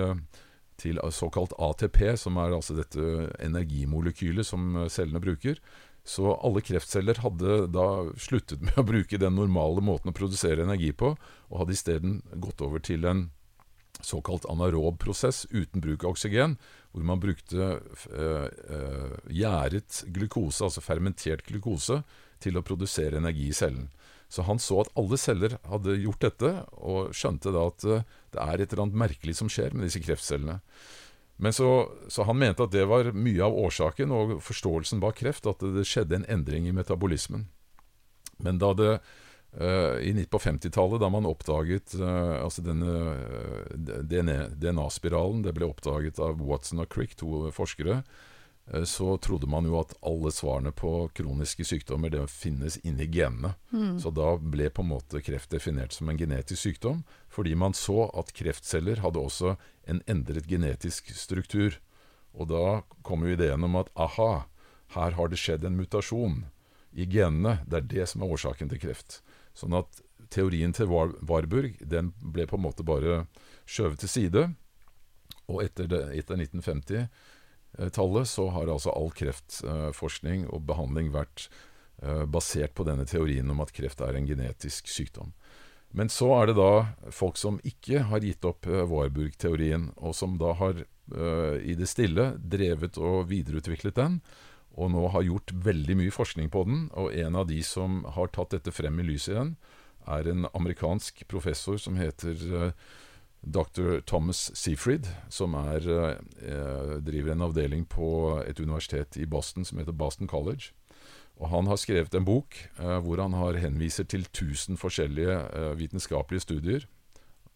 til såkalt ATP, som er altså dette energimolekylet som cellene bruker. Så alle kreftceller hadde da sluttet med å bruke den normale måten å produsere energi på, og hadde isteden gått over til en såkalt anaerob prosess uten bruk av oksygen, hvor man brukte øh, øh, gjæret glukose, altså fermentert glukose, til å produsere energi i cellen. Så han så at alle celler hadde gjort dette, og skjønte da at eh, det er et eller annet merkelig som skjer med disse kreftcellene. Men så, så, han mente at det var mye av årsaken og forståelsen bak kreft, at det skjedde en endring i metabolismen. Men da det i på 50-tallet, da man oppdaget uh, altså denne uh, DNA-spiralen, det ble oppdaget av Watson og Crick, to forskere, Eh, så trodde man jo at alle svarene på kroniske sykdommer det finnes inni genene. Mm. Så da ble på en måte kreft definert som en genetisk sykdom, fordi man så at kreftceller hadde også en endret genetisk struktur. Og da kom jo ideen om at aha, her har det skjedd en mutasjon i genene. Det er det som er årsaken til kreft. Sånn at teorien til Warburg den ble på en måte bare skjøvet til side. Og etter, etter 1950 tallet så har altså all kreftforskning og behandling vært eh, basert på denne teorien om at kreft er en genetisk sykdom. Men så er det da folk som ikke har gitt opp eh, Warburg-teorien, og som da har uh, i det stille drevet og videreutviklet den, og nå har gjort veldig mye forskning på den. Og en av de som har tatt dette frem i lyset igjen, er en amerikansk professor som heter uh, dr. Thomas Seafried, som er, eh, driver en avdeling på et universitet i Boston som heter Boston College. Og han har skrevet en bok eh, hvor han har henviser til 1000 forskjellige eh, vitenskapelige studier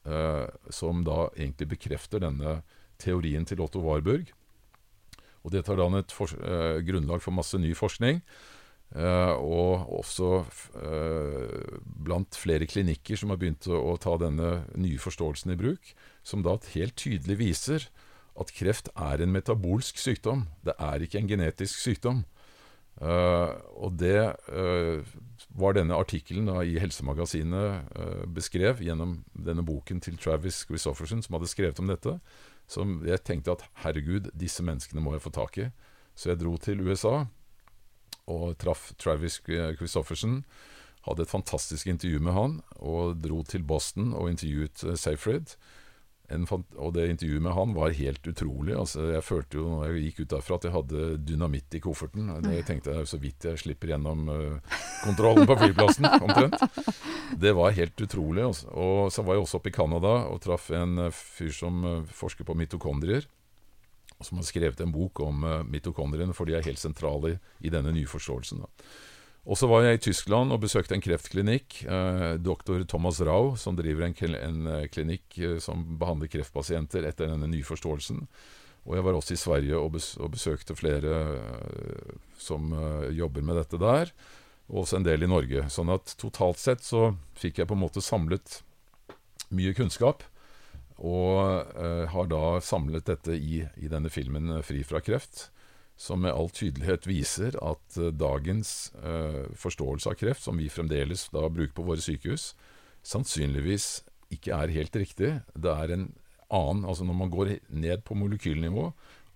eh, som da egentlig bekrefter denne teorien til Otto Warburg. Og det tar dannet for, eh, grunnlag for masse ny forskning. eh, og også eh, blant flere klinikker som har begynt å ta denne nye forståelsen i bruk, som da helt tydelig viser at kreft er en metabolsk sykdom. Det er ikke en genetisk sykdom. Eh, og det eh, var denne artikkelen i Helsemagasinet eh, beskrev gjennom denne boken til Travis Christofferson, som hadde skrevet om dette. Som jeg tenkte at herregud, disse menneskene må jeg få tak i. Så jeg dro til USA og traff Travis Christoffersen. Hadde et fantastisk intervju med han, og dro til Boston og intervjuet uh, Seyfried. Og det intervjuet med han var helt utrolig. Altså, jeg følte jo når jeg gikk ut derfra at jeg hadde dynamitt i kofferten. Det tenkte jeg så vidt jeg slipper gjennom uh, kontrollen på flyplassen, omtrent. Det var helt utrolig. Altså. Og så var jeg også oppe i Canada og traff en uh, fyr som uh, forsker på mitokondrier. Som har skrevet en bok om uh, mitokondriene, for de er helt sentrale i, i denne nyforståelsen. Da. Og så var jeg i Tyskland og besøkte en kreftklinikk. Eh, Doktor Thomas Rau, som driver en, kl- en eh, klinikk eh, som behandler kreftpasienter etter denne nyforståelsen. Og jeg var også i Sverige og, bes og besøkte flere eh, som eh, jobber med dette der. Og også en del i Norge. Sånn at totalt sett så fikk jeg på en måte samlet mye kunnskap. Og har da samlet dette i, i denne filmen 'Fri fra kreft', som med all tydelighet viser at eh, dagens eh, forståelse av kreft, som vi fremdeles da bruker på våre sykehus, sannsynligvis ikke er helt riktig. Det er en annen Altså når man går ned på molekylnivå,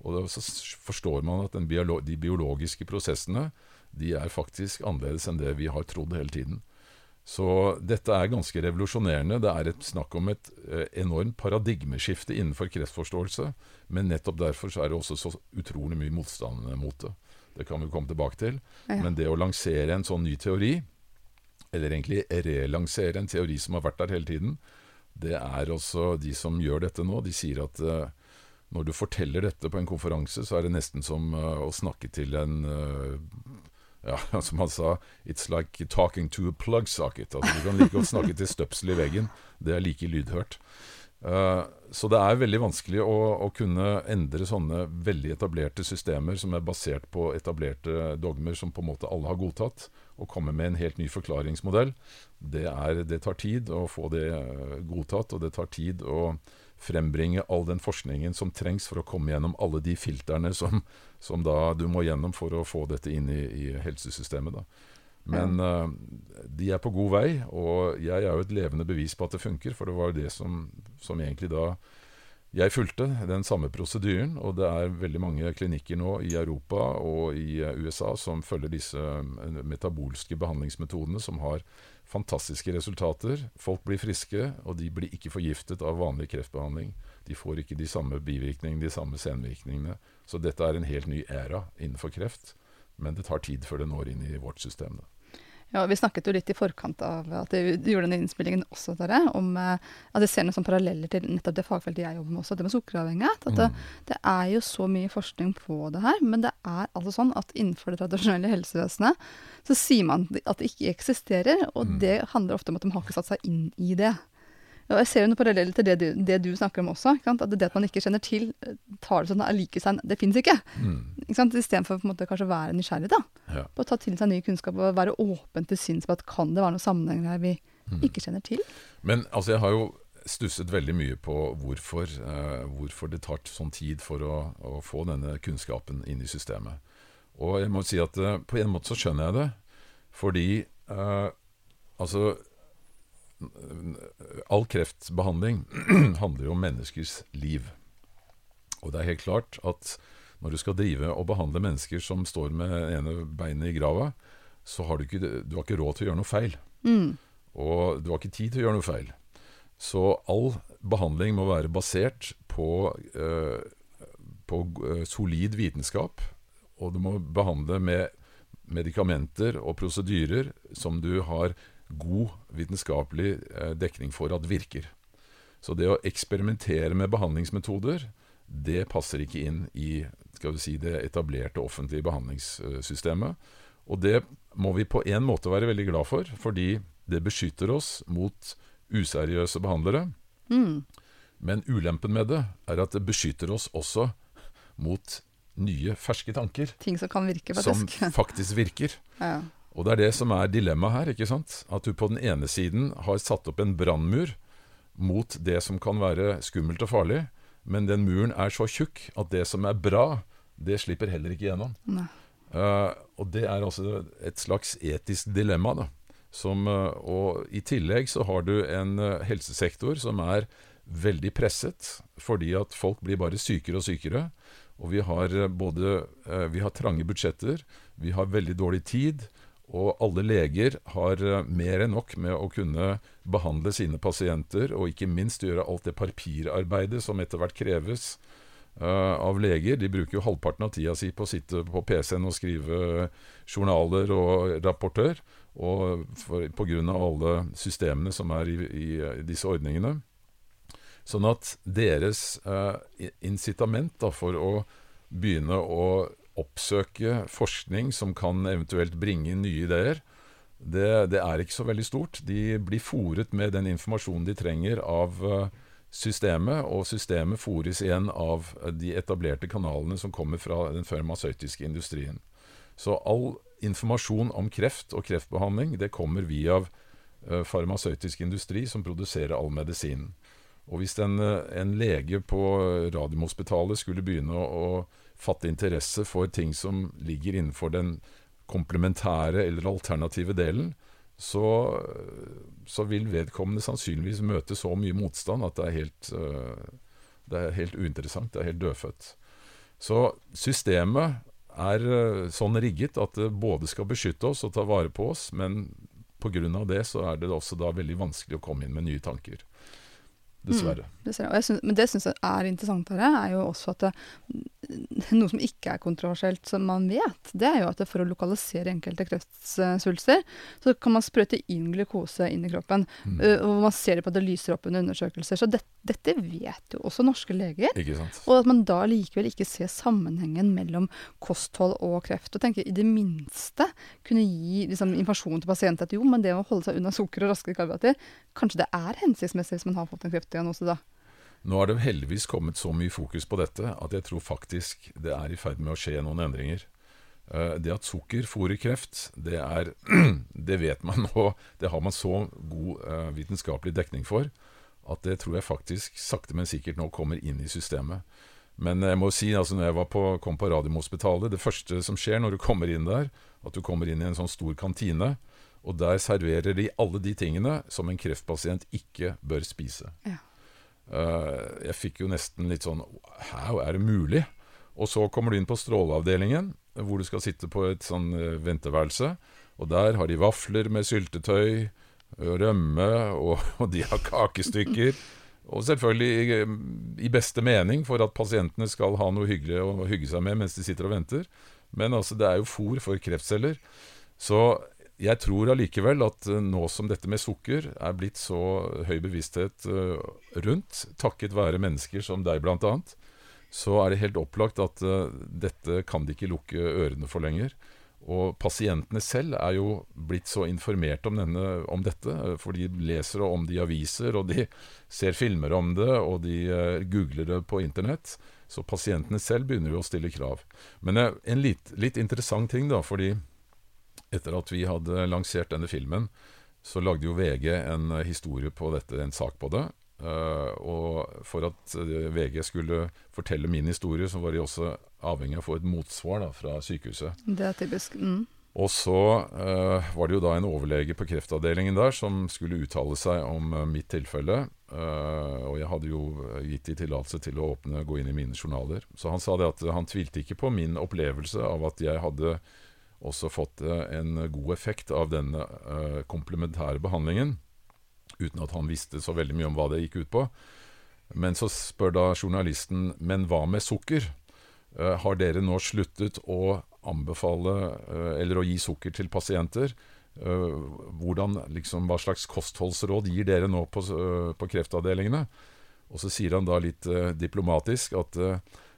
og så forstår man at biolo de biologiske prosessene de er faktisk annerledes enn det vi har trodd hele tiden. Så dette er ganske revolusjonerende. Det er et snakk om et eh, enormt paradigmeskifte innenfor kreftforståelse. Men nettopp derfor så er det også så utrolig mye motstand mot det. Det kan vi komme tilbake til. Ja. Men det å lansere en sånn ny teori, eller egentlig relansere en teori som har vært der hele tiden, det er også de som gjør dette nå, de sier at eh, når du forteller dette på en konferanse, så er det nesten som eh, å snakke til en ja, som han sa, it's like talking to a plug socket. Altså, du kan like godt snakke til støpsel i veggen. Det er like lydhørt. Uh, så det er veldig vanskelig å, å kunne endre sånne veldig etablerte systemer som er basert på etablerte dogmer som på en måte alle har godtatt, og komme med en helt ny forklaringsmodell. Det, er, det tar tid å få det eh, godtatt, og det tar tid å frembringe all den forskningen som trengs for å komme gjennom alle de filterne som, som da du må gjennom for å få dette inn i, i helsesystemet. Da. Men eh, de er på god vei, og jeg er jo et levende bevis på at det funker. For det var jo det som, som egentlig da jeg fulgte, den samme prosedyren. Og det er veldig mange klinikker nå i Europa og i eh, USA som følger disse eh, metabolske behandlingsmetodene, som har fantastiske resultater. Folk blir friske, og de blir ikke forgiftet av vanlig kreftbehandling. De får ikke de samme bivirkningene, de samme senvirkningene. Så dette er en helt ny æra innenfor kreft. Men det tar tid før det når inn i vårt system. Da. Ja, Vi snakket jo litt i forkant av at vi gjorde denne innspillingen også, dere, om eh, at jeg ser noen paralleller til nettopp det fagfeltet jeg jobber med også, det med sukkeravhengighet. At det, det er jo så mye forskning på det her, men det er altså sånn at innenfor det tradisjonelle helsevesenet så sier man at det ikke eksisterer, og Mm. det handler ofte om at de har ikke satt seg inn i det. Og jeg ser jo noen paralleller til det du, det du snakker om også. At det at man ikke kjenner til, eh, tar det sånn er like seg Det fins ikke. Mm. ikke sant? Istedenfor på en måte kanskje å være nysgjerrig. da. Ja. På å ta til seg ny kunnskap og være åpen til syns på at kan det være noen sammenhenger her vi Mm. ikke kjenner til. Men altså, jeg har jo stusset veldig mye på hvorfor, eh, hvorfor det tar sånn tid for å, å få denne kunnskapen inn i systemet. Og jeg må si at eh, på en måte så skjønner jeg det, fordi eh, altså All kreftbehandling handler jo om menneskers liv. Og det er helt klart at når du skal drive og behandle mennesker som står med ene beinet i grava, så har du ikke, du har ikke råd til å gjøre noe feil. Mm. Og du har ikke tid til å gjøre noe feil. Så all behandling må være basert på, eh, på eh, solid vitenskap. Og du må behandle med medikamenter og prosedyrer som du har god vitenskapelig eh, dekning for at virker. Så det å eksperimentere med behandlingsmetoder, det passer ikke inn i skal vi si, det etablerte offentlige behandlingssystemet. Og det må vi på en måte være veldig glad for, fordi det beskytter oss mot useriøse behandlere. Mm. Men ulempen med det er at det beskytter oss også mot nye, ferske tanker. Ting som kan virke, faktisk. Som faktisk virker. ja. Og det er det som er dilemmaet her. ikke sant? At du på den ene siden har satt opp en brannmur mot det som kan være skummelt og farlig, men den muren er så tjukk at det som er bra, det slipper heller ikke gjennom. Eh, og det er altså et slags etisk dilemma. da. Som, uh, og I tillegg så har du en uh, helsesektor som er veldig presset, fordi at folk blir bare sykere og sykere. Og vi har både vi har trange budsjetter, vi har veldig dårlig tid, og alle leger har eh, mer enn nok med å kunne behandle sine pasienter, og ikke minst gjøre alt det papirarbeidet som etter hvert kreves uh, av leger. De bruker jo halvparten av tida si på å sitte på PC-en og skrive journaler og rapporter, og av alle systemene som er i, i, i disse ordningene. Sånn at deres uh, incitament da, for å begynne å oppsøke forskning som kan eventuelt bringe inn nye ideer, det, det er ikke så veldig stort. De blir fòret med den informasjonen de trenger av eh, systemet, og systemet fòres igjen av eh, de etablerte kanalene som kommer fra den farmasøytiske industrien. Så all informasjon om kreft og kreftbehandling det kommer via av farmasøytisk industri som produserer all medisinen. Og hvis en, eh, en lege på Radiumhospitalet skulle begynne å fatte interesse for ting som ligger innenfor den komplementære eller alternative delen, så, så vil vedkommende sannsynligvis møte så mye motstand at det er helt, øh, det er helt uinteressant. Det er helt dødfødt. Så systemet er øh, sånn rigget at det både skal beskytte oss og ta vare på oss, men pga. det så er det også da veldig vanskelig å komme inn med nye tanker. Dessverre. Det dessverre. synes, men det syns jeg er interessant her, er jo også at det, noe som ikke er kontroversielt, som man vet, det er jo at for å lokalisere enkelte kreftsvulster, så kan man sprøyte inn glukose inn i kroppen. Mm. Og man ser det på at det lyser opp under undersøkelser. Så det, dette vet jo også norske leger. Og at man da likevel ikke ser sammenhengen mellom kosthold og kreft. Og tenker i det minste kunne gi liksom, informasjon til pasienten at jo, men det å holde seg unna sukker og raske karbohydrater, kanskje det er hensiktsmessig hvis man har fått en kreftdiagnose da. Nå har det heldigvis kommet så mye fokus på dette at jeg tror faktisk det er i ferd med å skje noen endringer. Eh, Det at sukker fôrer kreft, det, er, det vet man nå. Det har man så god eh, vitenskapelig dekning for at det tror jeg faktisk sakte, men sikkert nå kommer inn i systemet. Men jeg må si, altså når jeg på, kom på Radiumhospitalet, det første som skjer når du kommer inn der, at du kommer inn i en sånn stor kantine, og der serverer de alle de tingene som en kreftpasient ikke bør spise. Ja. Uh, jeg fikk jo nesten litt sånn Hæ, er det mulig? Og så kommer du inn på stråleavdelingen, hvor du skal sitte på et sånn eh, venteværelse. Og der har de vafler med syltetøy, rømme, og, og de har kakestykker. Og selvfølgelig i, i beste mening for at pasientene skal ha noe hyggelig å hygge seg med mens de sitter og venter. Men altså, det er jo fôr for kreftceller. Så jeg tror allikevel at eh, nå som dette med sukker er blitt så høy bevissthet eh, rundt, takket være mennesker som deg annet, så er det helt opplagt at eh, dette kan de ikke lukke ørene for lenger. Og pasientene selv er jo blitt så informert om, denne, om dette, for de leser om det i aviser, og de ser filmer om det, og de googler det på internett. Så pasientene selv begynner jo å stille krav. Men en litt, litt interessant ting, da, fordi etter at vi hadde lansert denne filmen, så lagde jo VG en eh, historie på dette, en sak på det. Eh, og for at eh, VG skulle fortelle min historie, så var de også avhengig av å få et motsvar da, fra sykehuset. Det er typisk. Mm. Og så uh, var det jo da en overlege på kreftavdelingen der som skulle uttale seg om uh, mitt tilfelle. Uh, og jeg hadde jo gitt de tillatelse til å åpne, gå inn i mine journaler. Så han sa det at han tvilte ikke på min opplevelse av at jeg hadde også fått eh, en god effekt av denne eh, komplementære behandlingen, uten at han visste så veldig mye om hva det gikk ut på. Men så spør da journalisten Men hva med sukker? Eh, har dere nå sluttet å anbefale eller å gi sukker til pasienter? Hvordan, liksom, hva slags kostholdsråd gir dere nå på, på kreftavdelingene? Og så sier han da litt diplomatisk at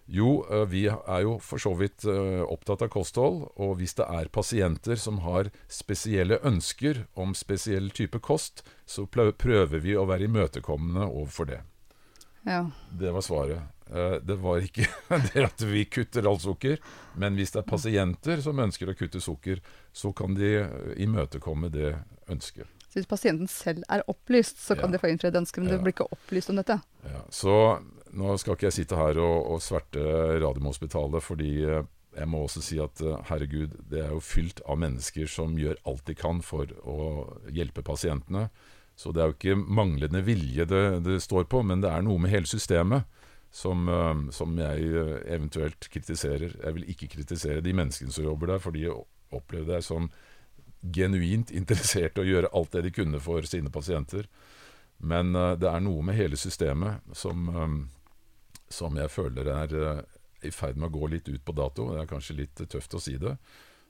Jo, eh, vi er jo for så vidt eh, opptatt av kosthold, og hvis det er pasienter som har spesielle ønsker om spesiell type kost, så prøver vi å være imøtekommende overfor det. Ja. Det var svaret. Eh, Det var ikke det at vi kutter all sukker, men hvis det er pasienter som ønsker å kutte sukker, så kan de imøtekomme det ønsket. Så hvis pasienten selv er opplyst, så kan Ja. de få innfridd ønsket, men Ja. du blir ikke opplyst om dette. Ja, så nå skal ikke jeg sitte her og, og sverte Radiumhospitalet, fordi eh, jeg må også si at eh, herregud, det er jo fylt av mennesker som gjør alt de kan for å hjelpe pasientene. Så det er jo ikke manglende vilje det, det står på, men det er noe med hele systemet som, eh, som jeg eventuelt kritiserer. Jeg vil ikke kritisere de menneskene som jobber der, for de opplever det som genuint interessert i å gjøre alt det de kunne for sine pasienter. Men det er noe med hele systemet som, som jeg føler er eh, i ferd med å gå litt ut på dato. Det er kanskje litt eh, tøft å si det,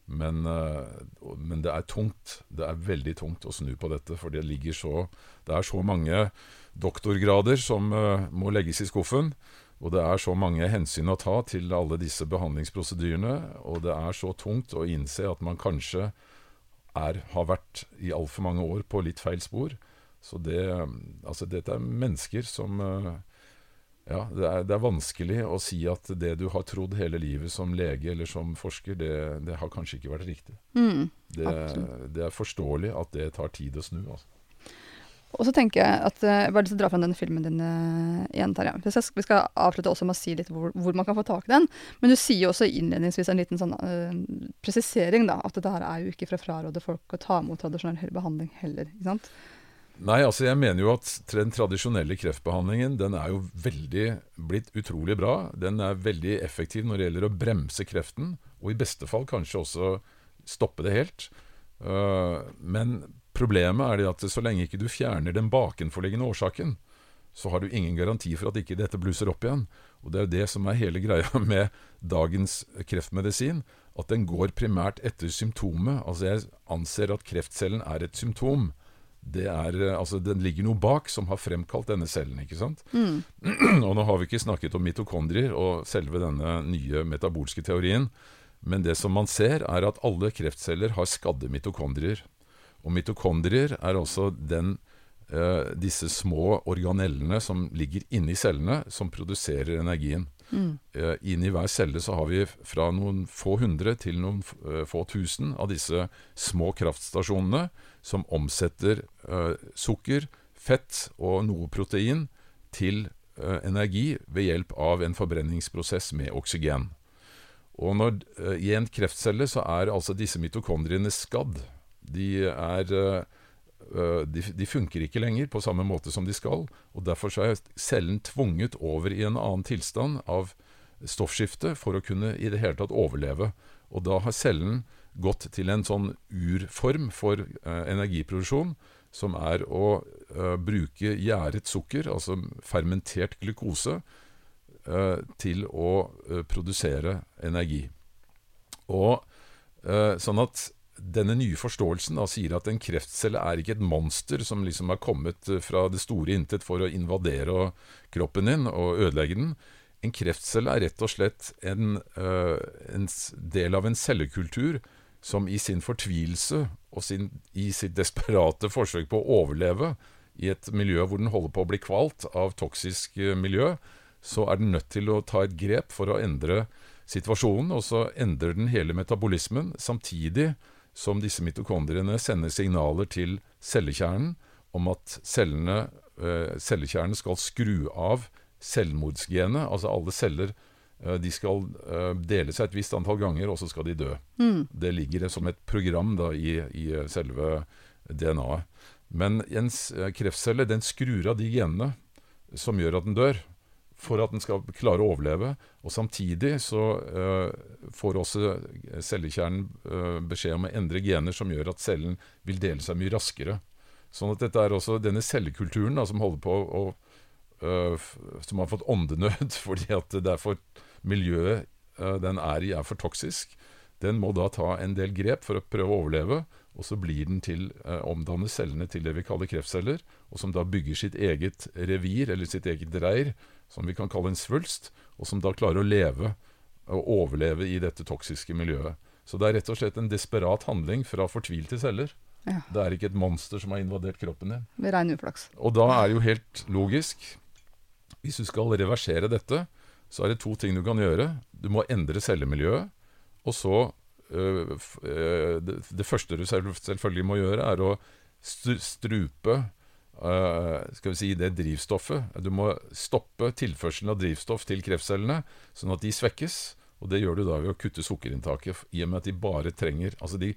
men, eh, men det er tungt. Det er veldig tungt å snu på dette, for det ligger så Det er så mange doktorgrader som må legges i skuffen. Og det er så mange hensyn å ta til alle disse behandlingsprosedyrene, og det er så tungt å innse at man kanskje er, har vært i altfor mange år på litt feil spor. Så det Altså, dette er mennesker som Ja, det er, det er vanskelig å si at det du har trodd hele livet som lege eller som forsker, det, det har kanskje ikke vært riktig. Mm. Det, det er forståelig at det tar tid å snu. Altså. Og så tenker jeg at eh, Jeg bare lyst til å dra fram denne filmen din eh, igjen, Terje. Vi skal, vi skal avslutte også med å si litt hvor, hvor man kan få tak i den. Men du sier jo også innledningsvis en liten sånn uh, presisering, da. At dette her er jo ikke for å fraråde folk å ta imot tradisjonell behandling heller. ikke sant? Nei, altså jeg mener jo at den tradisjonelle kreftbehandlingen den er jo veldig blitt utrolig bra. Den er veldig effektiv når det gjelder å bremse kreften, og i beste fall kanskje også stoppe det helt. Uh, men problemet er det at så lenge ikke du fjerner den bakenforliggende årsaken, så har du ingen garanti for at ikke dette blusser opp igjen. Og det er jo det som er hele greia med dagens kreftmedisin, at den går primært etter symptomet. Altså jeg anser at kreftcellen er et symptom det er, eh, altså Den ligger noe bak som har fremkalt denne cellen. ikke sant? og Nå har vi ikke snakket om mitokondrier og selve denne nye metabolske teorien. Men det som man ser, er at alle kreftceller har skadde mitokondrier. Og mitokondrier er også den, eh, disse små organellene som ligger inni cellene, som produserer energien. Eh, inni hver celle så har vi fra noen få hundre til noen eh, få tusen av disse små kraftstasjonene som omsetter eh, sukker, fett og noe protein til energi ved hjelp av en forbrenningsprosess med oksygen. Og når, I en kreftcelle så er altså disse mitokondriene skadd. De, er, de, de funker ikke lenger på samme måte som de skal. og Derfor er cellen tvunget over i en annen tilstand av stoffskifte for å kunne i det hele tatt overleve. Og da har cellen gått til en sånn urform for eh, energiproduksjon, som er å eh, bruke gjæret sukker, altså fermentert glukose, eh, til å eh, produsere energi. Og eh, sånn at denne nye forståelsen da sier at en kreftcelle er ikke et monster som liksom har kommet eh, fra det store intet for å invadere kroppen din og ødelegge den. En kreftcelle er rett og slett en, øh, en del av en cellekultur som i sin fortvilelse og sin, i sitt desperate forsøk på å overleve i et miljø hvor den holder på å bli kvalt av toksisk eh, miljø, så er den nødt til å ta et grep for å endre situasjonen, og så endrer den hele metabolismen, samtidig som disse mitokondriene sender signaler til cellekjernen om at cellene, eh, cellekjernen skal skru av selvmordsgenet, altså alle celler eh, de skal eh, dele seg et visst antall ganger, og så skal de dø. Det ligger som et program da, i, i selve DNA-et. Men en kreftcelle den skrur av de genene som gjør at den dør, for at den skal klare å overleve. Og samtidig så uh, får også cellekjernen uh, beskjed om å endre gener som gjør at cellen vil dele seg mye raskere. Sånn at dette er også denne cellekulturen da, som holder på å uh, Som har fått åndenød fordi at det er for miljøet den er i, er for toksisk. Den må da ta en del grep for å prøve å overleve, og så blir den til eh, omdanner cellene til det vi kaller kreftceller, og som da bygger sitt eget revir, eller sitt eget reir, som vi kan kalle en svulst, og som da klarer å leve og overleve i dette toksiske miljøet. Så det er rett og slett en desperat handling fra fortvilte celler. Ja. Det er ikke et monster som har invadert kroppen din. Ved rein uflaks. Og da er det jo helt logisk Hvis du skal reversere dette, så er det to ting du kan gjøre. Du må endre cellemiljøet. Og så øh, øh, det, det første du selv, selvfølgelig må gjøre, er å strupe skal vi si, det drivstoffet. Du må stoppe tilførselen av drivstoff til kreftcellene, sånn at de svekkes. Og det gjør du da ved å kutte sukkerinntaket, i og med at de bare trenger Altså de,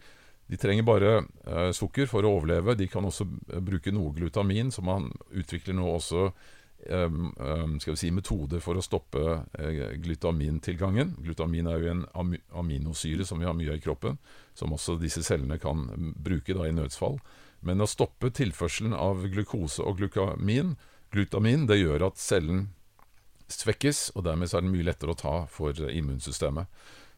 de trenger bare eh, sukker for å overleve. De kan også eh, bruke noe glutamin, så man utvikler nå også eh, eh, skal vi si, metoder for å stoppe eh, glutamintilgangen. Glutamin er jo en am aminosyre som vi har mye av i kroppen, som også disse cellene kan bruke da i nødsfall. Men å stoppe tilførselen av glukose og glukamin, glutamin, det gjør at cellen svekkes, og dermed er den mye lettere å ta for immunsystemet.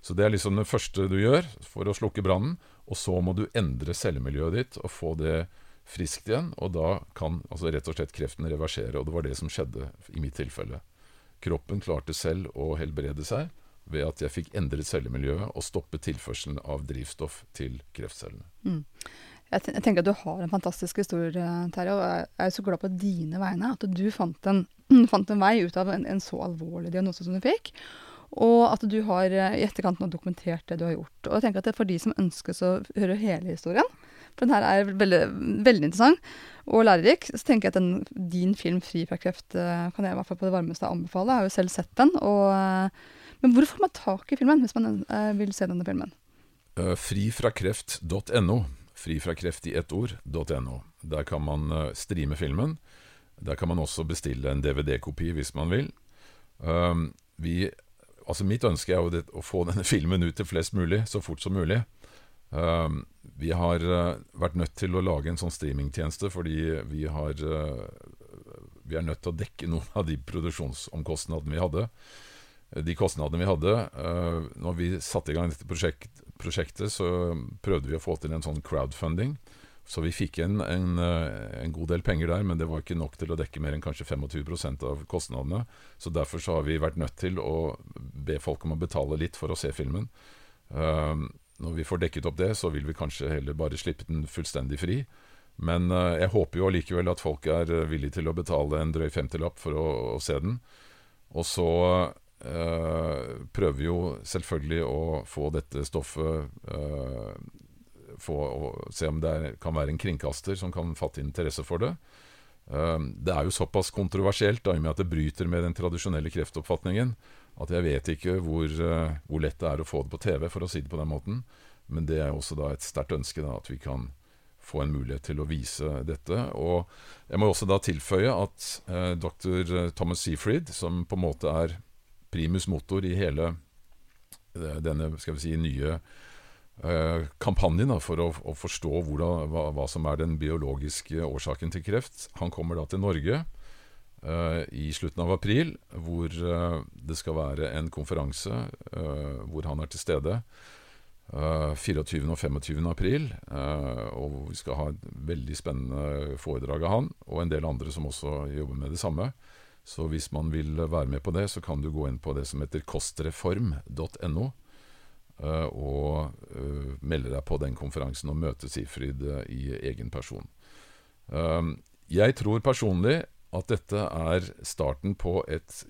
Så det er liksom det første du gjør for å slukke brannen, og så må du endre cellemiljøet ditt og få det friskt igjen, og da kan altså rett og slett kreften reversere, og det var det som skjedde i mitt tilfelle. Kroppen klarte selv å helbrede seg ved at jeg fikk endret cellemiljøet og stoppet tilførselen av drivstoff til kreftcellene. Jeg, ten- jeg tenker at du har en fantastisk historie, Terje, og jeg er så glad på dine vegne at du fant en, fant en vei ut av en, en så alvorlig diagnose som du fikk. Og at du har eh, i etterkant nå dokumentert det du har gjort. Og jeg tenker at det er for de som ønsker å høre hele historien, for den her er veldig, veldig interessant og lærerik, så tenker jeg at den, din film 'Fri fra kreft' eh, kan jeg i hvert fall på det varmeste anbefale. Jeg har jo selv sett den. Og, eh, men hvor får man tak i filmen hvis man vil se denne filmen? Frifrakreft.no. Frifrakreft i ett ord.no. Der kan man eh, streame filmen. Der kan man også bestille en DVD-kopi hvis man vil. Um, vi, altså mitt ønske er jo å få denne filmen ut til flest mulig så fort som mulig. Um, vi har eh, vært nødt til å lage en sånn streamingtjeneste fordi vi har eh, Vi er nødt til å dekke noen av de produksjonsomkostnadene vi hadde. De kostnadene vi hadde Når vi satte i gang dette prosjekt, prosjektet, så prøvde vi å få til en sånn crowdfunding. Så vi fikk en, en, eh, en god del penger der, men det var ikke nok til å dekke mer enn kanskje 25% av kostnadene. Så derfor så har vi vært nødt til å be folk om å betale litt for å se filmen. Uh, når vi får dekket opp det, så vil vi kanskje heller bare slippe den fullstendig fri. Men uh, jeg håper jo allikevel at folk er eh, villige til å betale en drøy femtilapp for å, å se den. Og så prøver jo selvfølgelig å få dette stoffet eh, få, Se om det er, kan være en kringkaster som kan fatte interesse for det. Eh, det er jo såpass kontroversielt da, i og med at det bryter med den tradisjonelle kreftoppfatningen, at jeg vet ikke hvor, eh, hvor lett det er å få det på TV, for å si det på den måten. Men det er også da et sterkt ønske da, at vi kan få en mulighet til å vise dette. Og jeg må også da tilføye at eh, dr. Thomas Seafried, som på en måte er primus motor i hele eh, denne skal vi si, nye eh, kampanjen for å, forstå hvordan, hva, som er den biologiske årsaken til kreft, han kommer da til Norge eh, i slutten av april, hvor det skal være en konferanse hvor han er til stede. Uh, 24. og 25. april. og vi skal ha et veldig spennende foredrag av han, og en del andre som også jobber med det samme. Så hvis man vil være med på det, så kan du gå inn på det som heter kostreform.no, eh, og eh, melde deg på den konferansen og møte Sifrid eh, i egen person. Jeg tror personlig at dette er starten på et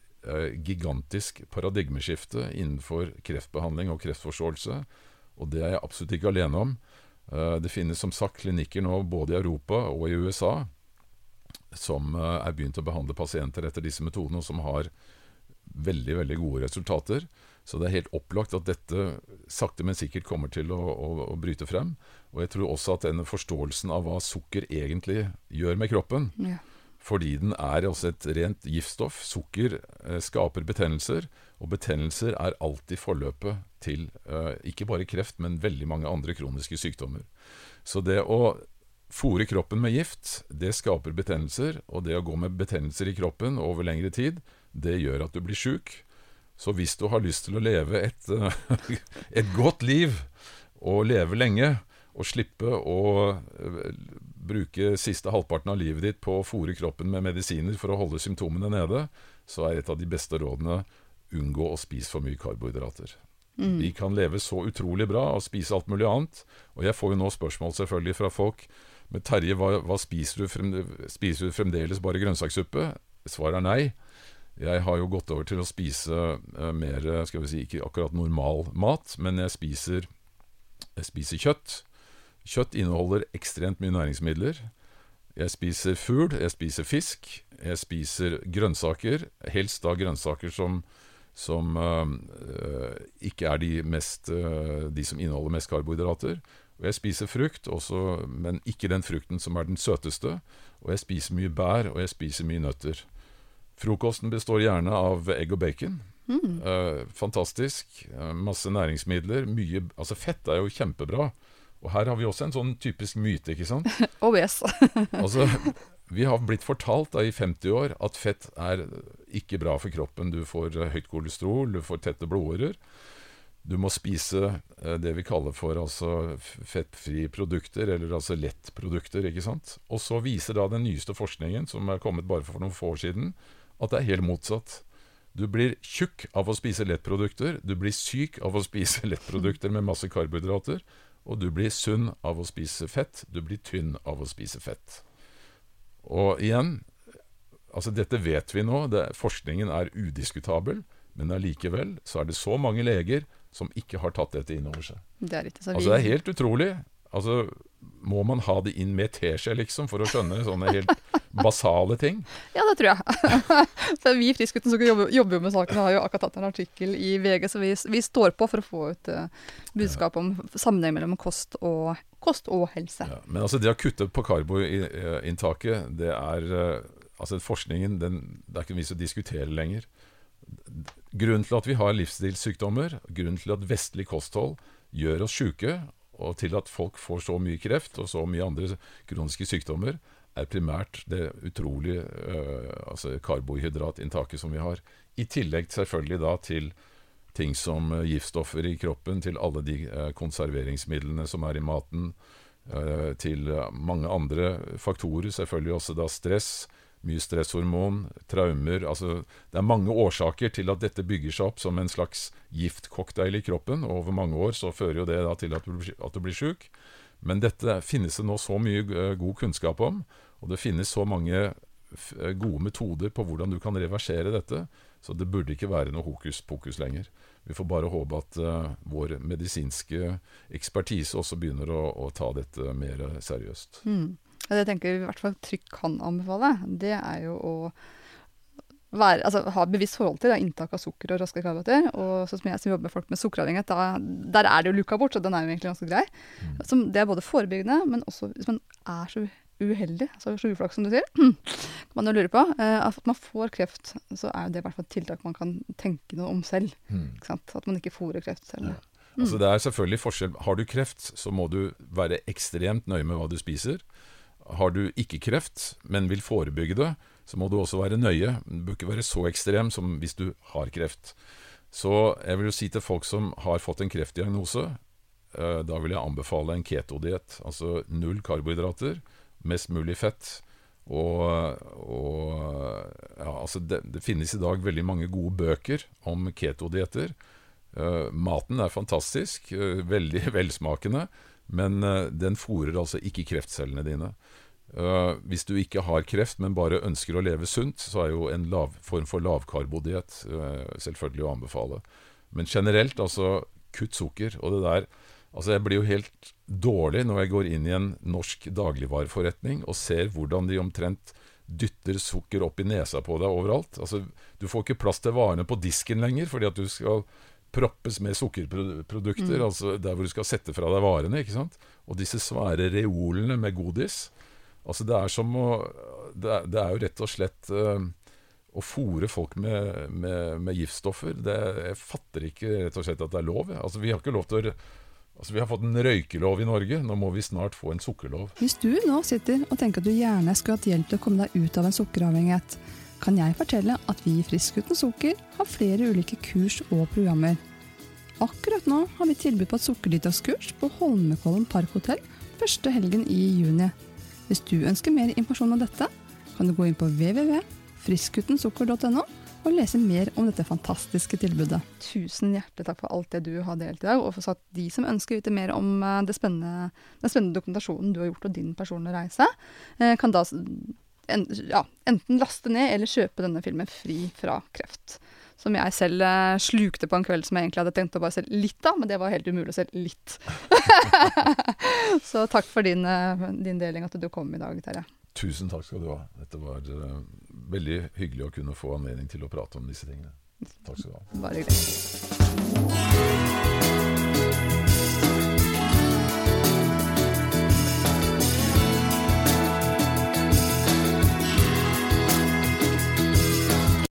gigantisk paradigmeskifte innenfor kreftbehandling og kreftforståelse. Og det er jeg absolutt ikke alene om. Det finnes som sagt klinikker nå både i Europa og i USA som eh, er begynt å behandle pasienter etter disse metodene, og som har veldig veldig gode resultater. Så det er helt opplagt at dette sakte, men sikkert kommer til å, å, å bryte frem. Og jeg tror også at denne forståelsen av hva sukker egentlig gjør med kroppen, Ja. fordi den er også et rent giftstoff. Sukker eh, skaper betennelser, og betennelser er alltid forløpet til eh, ikke bare kreft, men veldig mange andre kroniske sykdommer. Så det å fòre kroppen med gift, det skaper betennelser, og det å gå med betennelser i kroppen over lengre tid, det gjør at du blir sjuk. Så hvis du har lyst til å leve et, et godt liv, og leve lenge, og slippe å eh, bruke siste halvparten av livet ditt på å fòre kroppen med medisiner for å holde symptomene nede, så er et av de beste rådene unngå å spise for mye karbohydrater. Mm. Vi kan leve så utrolig bra og spise alt mulig annet. Og jeg får jo nå spørsmål selvfølgelig fra folk. Men Terje, hva, hva spiser, du frem, spiser du fremdeles bare grønnsakssuppe? Svaret er nei. Jeg har jo gått over til å spise uh, mer skal vi si, ikke akkurat normal mat, men jeg spiser, jeg spiser kjøtt. Kjøtt inneholder ekstremt mye næringsmidler. Jeg spiser fugl, jeg spiser fisk, jeg spiser grønnsaker. Helst da grønnsaker som, som uh, ikke er de, mest, uh, de som inneholder mest karbohydrater. Og jeg spiser frukt, også, men ikke den frukten som er den søteste. Og jeg spiser mye bær, og jeg spiser mye nøtter. Frokosten består gjerne av egg og bacon. Mm. Eh, fantastisk. Uh, masse næringsmidler. Mye Altså, fett er jo kjempebra. Og her har vi også en sånn typisk myte, ikke sant? Oh yes. altså, vi har blitt fortalt da i 50 år at fett er ikke bra for kroppen. Du får uh, høyt kolesterol, du får tette blodårer. Du må spise det vi kaller for altså fettfrie produkter, eller altså lettprodukter, ikke sant. Og så viser da den nyeste forskningen, som er kommet bare for noen få år siden, at det er helt motsatt. Du blir tjukk av å spise lettprodukter, du blir syk av å spise lettprodukter med masse karbohydrater, og du blir sunn av å spise fett, du blir tynn av å spise fett. Og igjen, altså dette vet vi nå, det, forskningen er udiskutabel, men allikevel så er det så mange leger som ikke har tatt dette inn over seg. Det er Altså det er helt utrolig. Altså, må man ha det inn med teskje, liksom, for å skjønne sånne helt basale ting? Ja, det tror jeg. så vi i Friskgutten som jobber, jobber jo med saken, har jo akkurat tatt en artikkel i VG, så vi, vi står på for å få ut uh, budskap om sammenheng mellom kost og, kost og helse. Ja, men altså, det å kutte på karboinntaket, det er uh, Altså, forskningen, den, det er ikke noe vits å diskutere lenger. Grunnen til at vi har livsstilssykdommer, grunnen til at vestlig kosthold gjør oss sjuke, og til at folk får så mye kreft og så mye andre kroniske sykdommer, er primært det utrolige øh, altså karbohydratinntaket som vi har. I tillegg selvfølgelig da til ting som øh, giftstoffer i kroppen, til alle de øh, konserveringsmidlene som er i maten, øh, til mange andre faktorer, selvfølgelig også da stress, mye stresshormon, traumer altså Det er mange årsaker til at dette bygger seg opp som en slags giftcocktail i kroppen. og Over mange år så fører jo det da til at du, blir sjuk. Men dette finnes det nå så mye god kunnskap om, og det finnes så mange gode metoder på hvordan du kan reversere dette, så det burde ikke være noe hokus pokus lenger. Vi får bare håpe at uh, vår medisinske ekspertise også begynner å, å ta dette mer seriøst. Mm. Det jeg tenker i hvert fall trygt kan anbefale, det er jo å være, altså, ha bevisst forhold til det, inntak av sukker og raske karbohydrater. Og sånn som jeg som jobber med folk med sukkeravhengighet, der er det jo luka bort, så den er jo egentlig ganske grei. Mm. Så det er både forebyggende, men også hvis man er så uheldig, altså så uflaks som du sier, kan man jo lure på. Eh, at man får kreft, så er jo det i hvert fall et tiltak man kan tenke noe om selv. Mm. At man ikke fôrer kreftcellene. Ja. Altså, det er selvfølgelig forskjell. Har du kreft, så må du være ekstremt nøye med hva du spiser. Har du ikke kreft, men vil forebygge det, så må du også være nøye. Du bør ikke være så ekstrem som hvis du har kreft. Så jeg vil jo si til folk som har fått en kreftdiagnose, uh, da vil jeg anbefale en ketodiett. Altså null karbohydrater, mest mulig fett. Og, og ja, altså det, det, finnes i dag veldig mange gode bøker om ketodietter. Uh, maten er fantastisk, uh, veldig velsmakende. Men uh, den fòrer altså ikke kreftcellene dine. Uh, hvis du ikke har kreft, men bare ønsker å leve sunt, så er jo en lav, form for lavkarbodiett uh, selvfølgelig å anbefale. Men generelt, altså, kutt sukker. Og det der Altså, jeg blir jo helt dårlig når jeg går inn i en norsk dagligvareforretning og ser hvordan de omtrent dytter sukker opp i nesa på deg overalt. Altså, du får ikke plass til varene på disken lenger fordi at du skal proppes med sukkerprodukter, mm. altså der hvor du skal sette fra deg varene. ikke sant? Og disse svære reolene med godis. Altså Det er som å Det er, det er jo rett og slett uh, å fòre folk med, med, med giftstoffer. Det, jeg fatter ikke rett og slett at det er lov. Altså Vi har ikke lov til å Altså Vi har fått en røykelov i Norge, nå må vi snart få en sukkerlov. Hvis du nå sitter og tenker at du gjerne skulle hatt hjelp til å komme deg ut av en sukkeravhengighet, kan jeg fortelle at vi i Frisk uten sukker har flere ulike kurs og programmer. Akkurat nå har vi tilbud på et sukkerdetox-kurs på Holmenkollen Parkhotell første helgen i juni. Hvis du ønsker mer informasjon om dette, kan du gå inn på www.friskutensukker.no og lese mer om dette fantastiske tilbudet. Tusen hjertelig takk for alt det du har delt i dag, og for at de som ønsker å vite mer om eh, spennende, den spennende dokumentasjonen du har gjort og din personlige reise, eh, kan da en, ja, enten laste ned eller kjøpe denne filmen fri fra kreft. Som jeg selv eh, slukte på en kveld som jeg egentlig hadde tenkt å bare se litt av, men det var helt umulig å se litt. Så takk for din, din deling, at du kom i dag, Terje. Tusen takk skal du ha. Dette var uh, veldig hyggelig å kunne få anledning til å prate om disse tingene. Takk skal du ha. Bare hyggelig.